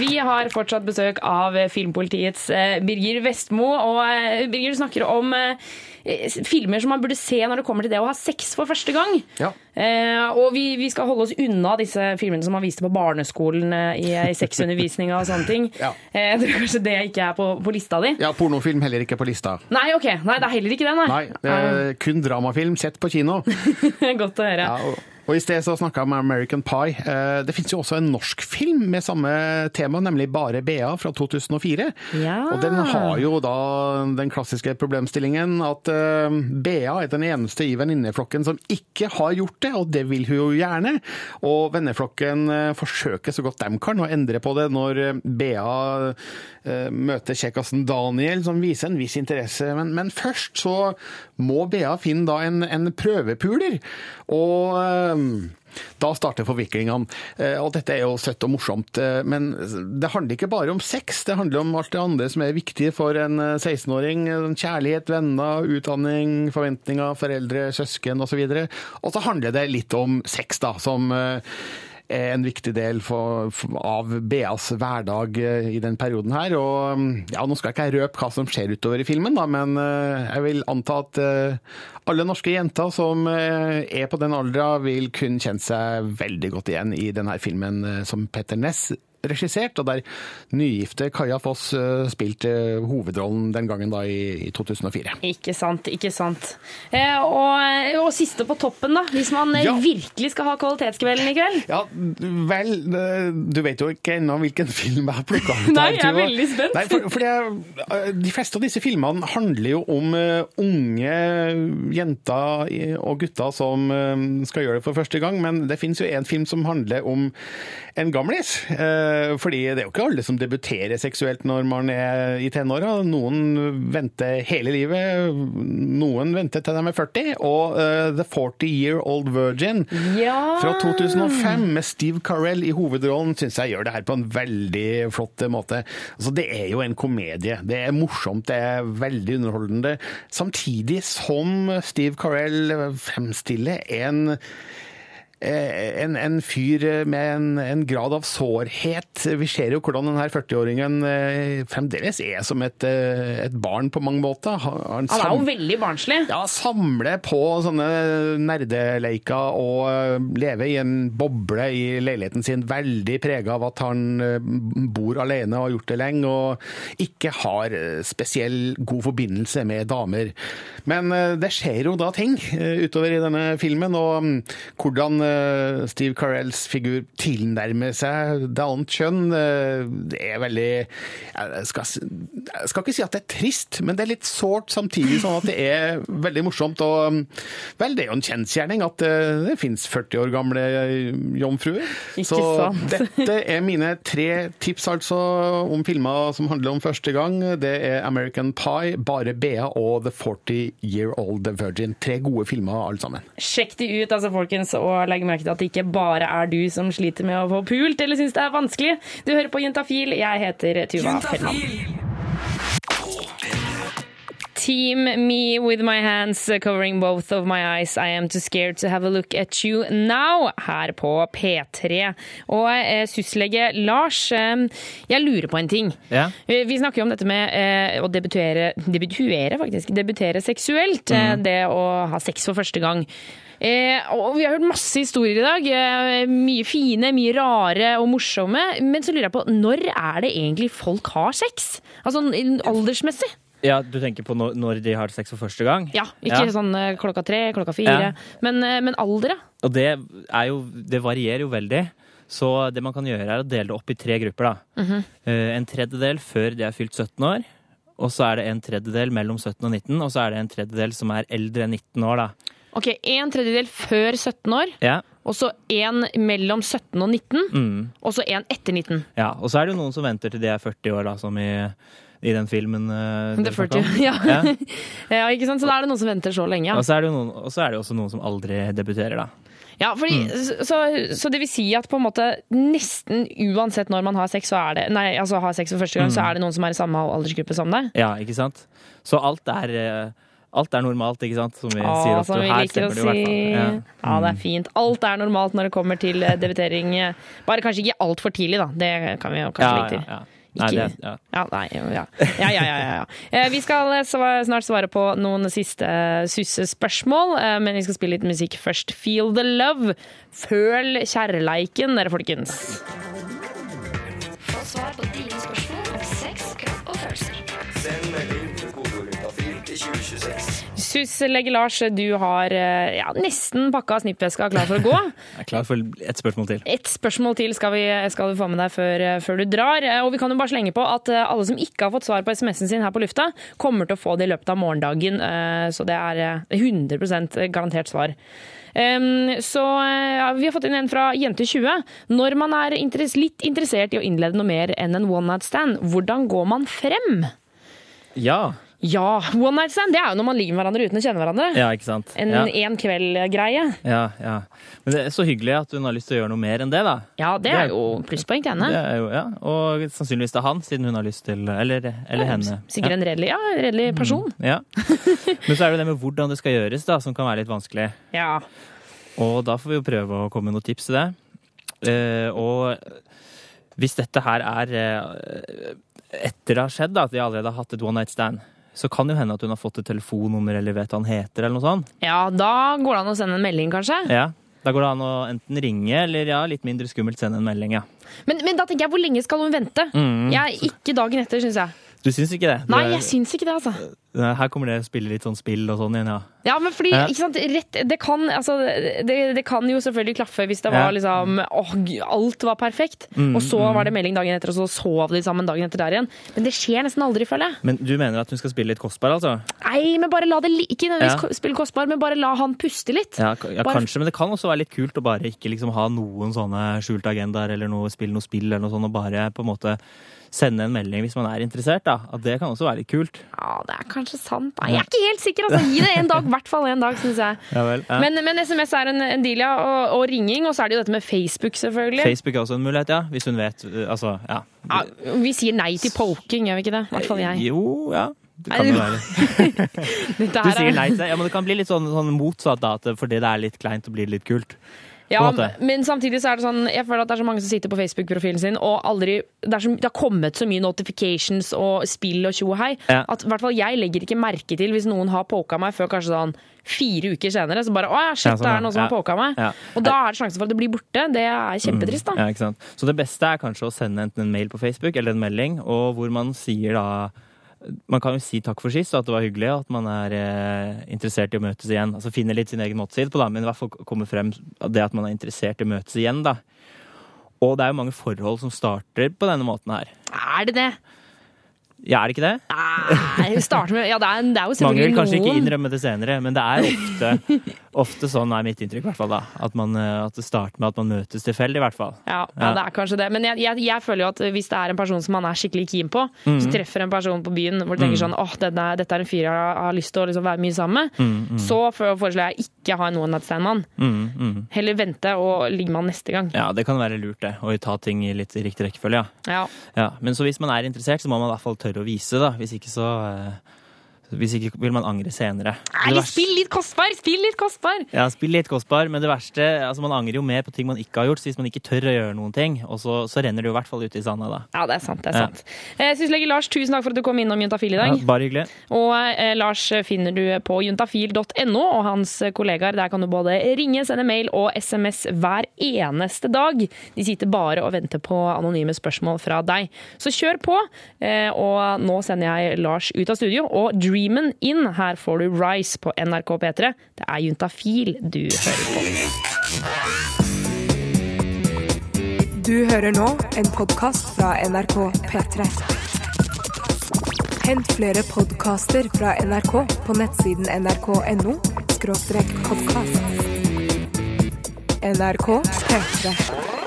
Vi har fortsatt besøk av eh, Filmpolitiets eh, Birger Vestmo. Og eh, Birger, du snakker om eh, eh, filmer som man burde se når det kommer til det å ha sex for første gang. Ja. Eh, og vi, vi skal holde oss unna disse filmene som man viste på barneskolen eh, i, i sexundervisninga og sånne ting. Ja. Eh, jeg tror kanskje det ikke er på, på lista di. Ja, pornofilm heller ikke på lista. Nei, ok. Nei, det er heller ikke det, nei. Nei, det er kun dramafilm sett på kino. Godt å høre. Ja, og, og I sted så snakka jeg om American Pie. Eh, Det finnes jo også en norsk film med samme tema, nemlig Bare Bea fra 2004. Ja. Og Den har jo da den klassiske problemstillingen at BA Bea er den eneste i venninneflokken som ikke har gjort det, og det vil hun jo gjerne. Og venneflokken eh, forsøker så godt de kan å endre på det når BA eh, møter kjekkasen Daniel, som viser en viss interesse. Men, men først så må Bea finne da en, en prøvepuler. Og eh, da starter forviklingene. Eh, Og dette er jo søtt og morsomt. eh, Men det handler ikke bare om sex, det handler om alt det andre som er viktig for en eh, 16-åring. eh, Kjærlighet, venner, utdanning, forventninger, foreldre, søsken osv. Og så handler det litt om sex, da, som en viktig del for, for, av Beas hverdag eh, i den perioden her. Og mm, ja, nå skal jeg ikke røpe hva som skjer utover i filmen, da, men eh, jeg vil anta at eh, alle norske jenter som eh, er på den aldra, vil kunne kjenne seg veldig godt igjen i denne filmen eh, som Petter Ness regissert, og der nygifte Kaja Foss eh, spilte hovedrollen den gangen da i, i 2004. Ikke sant, ikke sant. Og, og siste på toppen, da. Hvis man Ja. virkelig skal ha kvalitetskvelden i kveld. Ja, vel, du vet jo ikke ennå hvilken film jeg har plukka ut. Nei, jeg er veldig spent. Nei, for, for det, de fleste av disse filmene handler jo om unge jenter og gutter som eh, skal gjøre det for første gang, men det finnes jo en film som handler om en gamlis. Eh, fordi det er jo ikke alle som debuterer seksuelt når man er i tenåra. Noen venter hele livet, noen venter til de er 40. Og eh, The 40 Year Old Virgin Ja. fra 2005 med Steve Carell i hovedrollen syns jeg gjør det her på en veldig flott måte. Altså, det er jo en komedie. Det er morsomt, det er veldig underholdende. Samtidig som Steve Carell fremstille en en, en fyr med en, en grad av sårhet. Vi ser jo hvordan denne 40-åringen eh, fremdeles er som et, eh, et barn på mange måter. Han, er jo veldig barnslig. ja, samle på sånne nerdeleiker og lever leve i en boble i leiligheten sin, veldig prega av at han eh, bor alene og har gjort det lenge, og ikke har eh, spesiell god forbindelse med damer. Men eh, det skjer jo da ting eh, utover i denne filmen, og mm, hvordan eh, Steve Carells figur tilnærmer seg det annet kjønn, eh, det er veldig Jeg skal, jeg skal ikke si at det er trist, men det er litt sårt samtidig, sånn at det er veldig morsomt. Og mm, vel, det er jo en kjensgjerning at eh, det fins 40 år gamle jomfruer. Ikke Så sant. dette er mine tre tips altså om filmer som handler om første gang. Det er American Pie, Bare Bea og The 40 Year Old Virgin. Tre gode filmer alle sammen. Sjekk de ut, altså, folkens, og legg merke til at det ikke bare er du som sliter med å få pult eller syns det er vanskelig. Du hører på Juntafil. Jeg heter Tuva Fellmann. Team me with my hands covering both of my eyes. I am too scared to have a look at you now. Her på P3. Og eh, syslege Lars, eh, jeg lurer på en ting. Ja. Vi, Vi snakker jo om dette med eh, å debutere, debutere faktisk, debutere seksuelt. eh, Mhm. Det å ha sex for første gang. Eh, og Vi har hørt masse historier i dag. Eh, mye fine, mye rare og morsomme. Men så lurer jeg på, når er det egentlig folk har sex? Altså aldersmessig? Ja, Du tenker på når, de har sex for første gang? Ja, ikke sånn eh, klokka tre, klokka fire. Ja. Men, men alder, ja. Og det, er jo, det varierer jo veldig. Så det man kan gjøre, er å dele det opp i tre grupper. da. Mm -hmm. En tredjedel før de er fylt 17 år. Og så er det en tredjedel mellom 17 og 19, og så er det en tredjedel som er eldre enn 19 år. da. Ok, En tredjedel før 17 år, Ja. og så en mellom 17 og 19, Mm. og så en etter 19. ja. Og så er det jo noen som venter til de er 40 år, da, som i, i den filmen uh, Det er 40, ja. ja, ikke sant? Så da er det noen som venter så lenge. Ja. Og så er det jo også noen som aldri debuterer, da. Ja, fordi, så, så det vil si at på en måte nesten uansett når man har sex, så er det, nei, altså har sex for første gang, Mm. så er det noen som er i samme aldersgruppe som deg? Ja, ikke sant? Så alt er, eh, alt er normalt, ikke sant? Som vi Åh, sier ofte. her å stemmer det si. jo i hvert fall. Ja. Ja. det er fint. Alt er normalt når det kommer til eh, debutering. Bare kanskje ikke altfor tidlig, da. Det kan vi jo kanskje Ja, legge til. ja, ja. Nei, det, ja. Ja, nei, ja, ja. ja, ja, ja. Eh, Vi skal eh, snart svare på noen siste sussespørsmål, men vi skal spille litt musikk først. Feel the love. Føl kjærleiken, dere folkens. Få svar på dine 2026. Legge Lars, du har eh, ja, nesten pakka snippveska klar for å gå. Jeg er klar for et spørsmål til. Et spørsmål til skal, vi, skal du få med deg før, før du drar. Eh, Og vi kan jo bare slenge på at eh, alle som ikke har fått svar på SMS-en sin her på lufta, kommer til å få det i løpet av morgendagen. eh, Så det er eh, 100% garantert svar. Um, så eh, ja, Vi har fått inn en fra Jente20. Når man er interess litt interessert i å innlede noe mer enn en one night stand, hvordan går man frem? Ja. Ja, one night stand det er jo når man ligger med hverandre uten å kjenne hverandre. Ja, ikke sant. En ja. en kveld-greie. Ja, ja. Men det er så hyggelig at hun har lyst til å gjøre noe mer enn det, da. Ja, det er jo plusspoeng til henne. Det er jo, ja. Og sannsynligvis det er han, siden hun har lyst til Eller, eller henne. Sikkert en redelig, ja, en redelig person. Ja. Men så er det det med hvordan det skal gjøres, da, som kan være litt vanskelig. Ja. Og da får vi jo prøve å komme med noen tips til det. Uh, og hvis dette her er uh, etter det har skjedd, da, at de allerede har hatt et one night stand, så kan det jo hende at hun har fått et telefonnummer eller vet hva han heter, eller noe sånt. Ja, da går det an å sende en melding, kanskje. Ja. Da går det an å enten ringe eller ja, litt mindre skummelt sende en melding, ja. Men, men da tenker jeg, hvor lenge skal hun vente? Mm. Jeg, ikke dagen etter, syns jeg. Du syns ikke det? Nei, jeg syns ikke det, altså. Her kommer det å spille litt sånn spill og sånn igjen, ja. Ja, men fordi, ikke sant, rett, det kan, altså, det, det kan jo selvfølgelig klaffe hvis det var Ja. liksom, åh, alt var perfekt, Mm, og så mm. var det melding dagen etter, og så sov de sammen dagen etter der igjen. Men det skjer nesten aldri, føler jeg. Men du mener at hun skal spille litt kostbar, altså? Nei, men bare la det, ikke nødvendigvis Ja. spille kostbar, men bare la han puste litt. Ja, ja Bare- kanskje, men det kan også være litt kult å bare ikke liksom ha noen sånne skjulte agendaer eller noe, spille noe spill eller noe sånt, og bare på en måte sende en melding hvis man er interessert, da. At det kan også være litt kult. Ja, det er kanskje sant. Da. jeg er ikke helt sikker, altså. Gi det en dag, i hvert fall en dag, syns jeg. Ja vel. Ja. Men, men SMS er en, en deal, ja. Og, og ringing. Og så er det jo dette med Facebook, selvfølgelig. Facebook er også en mulighet, ja. Hvis hun vet uh, Altså, ja. Ja, vi sier nei til poking, gjør vi ikke det? I hvert fall jeg. Jo, ja. Det kan jo være. Du er- sier nei til det. Ja, men det kan bli litt sånn, sånn motsatt, da. Fordi det er litt kleint, og blir litt kult. Ja, men samtidig så er det sånn Jeg føler at det er så mange som sitter på Facebook-profilen sin og aldri Det, er så, det har kommet så mye notifications og spill og tjo og hei Ja. at i hvert fall jeg legger ikke merke til hvis noen har poka meg før kanskje sånn fire uker senere. Så bare Å ja, shit, Ja, sånn, det er noen som har poka meg. Ja. Og da er det sjansen for at det blir borte. Det er kjempetrist, da. Ja, ikke sant? Så det beste er kanskje å sende enten en mail på Facebook eller en melding, og hvor man sier da Man kan jo si takk for sist, og at det var hyggelig, og at man er eh, interessert i å møtes igjen. Altså finne litt sin egen måte på, da, men i hvert fall komme frem det at man er interessert i å møtes igjen, da. Og det er jo mange forhold som starter på denne måten her. Er det det? Ja, er det ikke det? Nei, med Ja, det er, det er jo Mange vil kanskje kanskje ikke innrømme det senere, men det er ofte, ofte sånn er mitt inntrykk, i hvert fall da. At, man, eh, at det starter med at man møtes tilfeldig, i hvert fall. Ja, ja, det er kanskje det. Men jeg, jeg, jeg føler jo at hvis det er en person som man er skikkelig keen på, så Mhm. treffer en person på byen hvor du tenker Mhm. sånn åh, denne, dette er en fyr jeg har lyst til å liksom være mye sammen med, Mm, mm. så foreslår jeg ikke ha en one night stand-mann. Mm, mm. Heller vente og ligge med han neste gang. Ja, det kan være lurt, det. Å ta ting i litt riktig rekkefølge, ja. Ja. Men så hvis man er interessert, så må man i hvert fall tørre å vise, da. Hvis ikke så eh, Hvis ikke vil man angre senere. Nei, Det verste- spill litt kostbar! Spill litt kostbar! Ja, spill litt kostbar, men det verste altså Man angrer jo mer på ting man ikke har gjort, så hvis man ikke tør å gjøre noen ting. Og så, så renner det jo i hvert fall ut i sanda, da. Ja, det er sant. det er Ja. sant. Eh, Syslege Lars, tusen takk for at du kom innom Juntafil i dag. Ja, bare hyggelig. Og eh, Lars finner du på juntafil.no, og hans kollegaer. Der kan du både ringe, sende mail og SMS hver eneste dag. De sitter bare og venter på anonyme spørsmål fra deg. Så kjør på. Eh, og nå sender jeg Lars ut av studio, og Dreamen inn. Her får du Rise på NRK P3. Det er Juntafil du hører på. Du hører nå en podkast fra NRK P3. Hent flere podkaster fra NRK på nettsiden nrk.no podkast. NRK P3.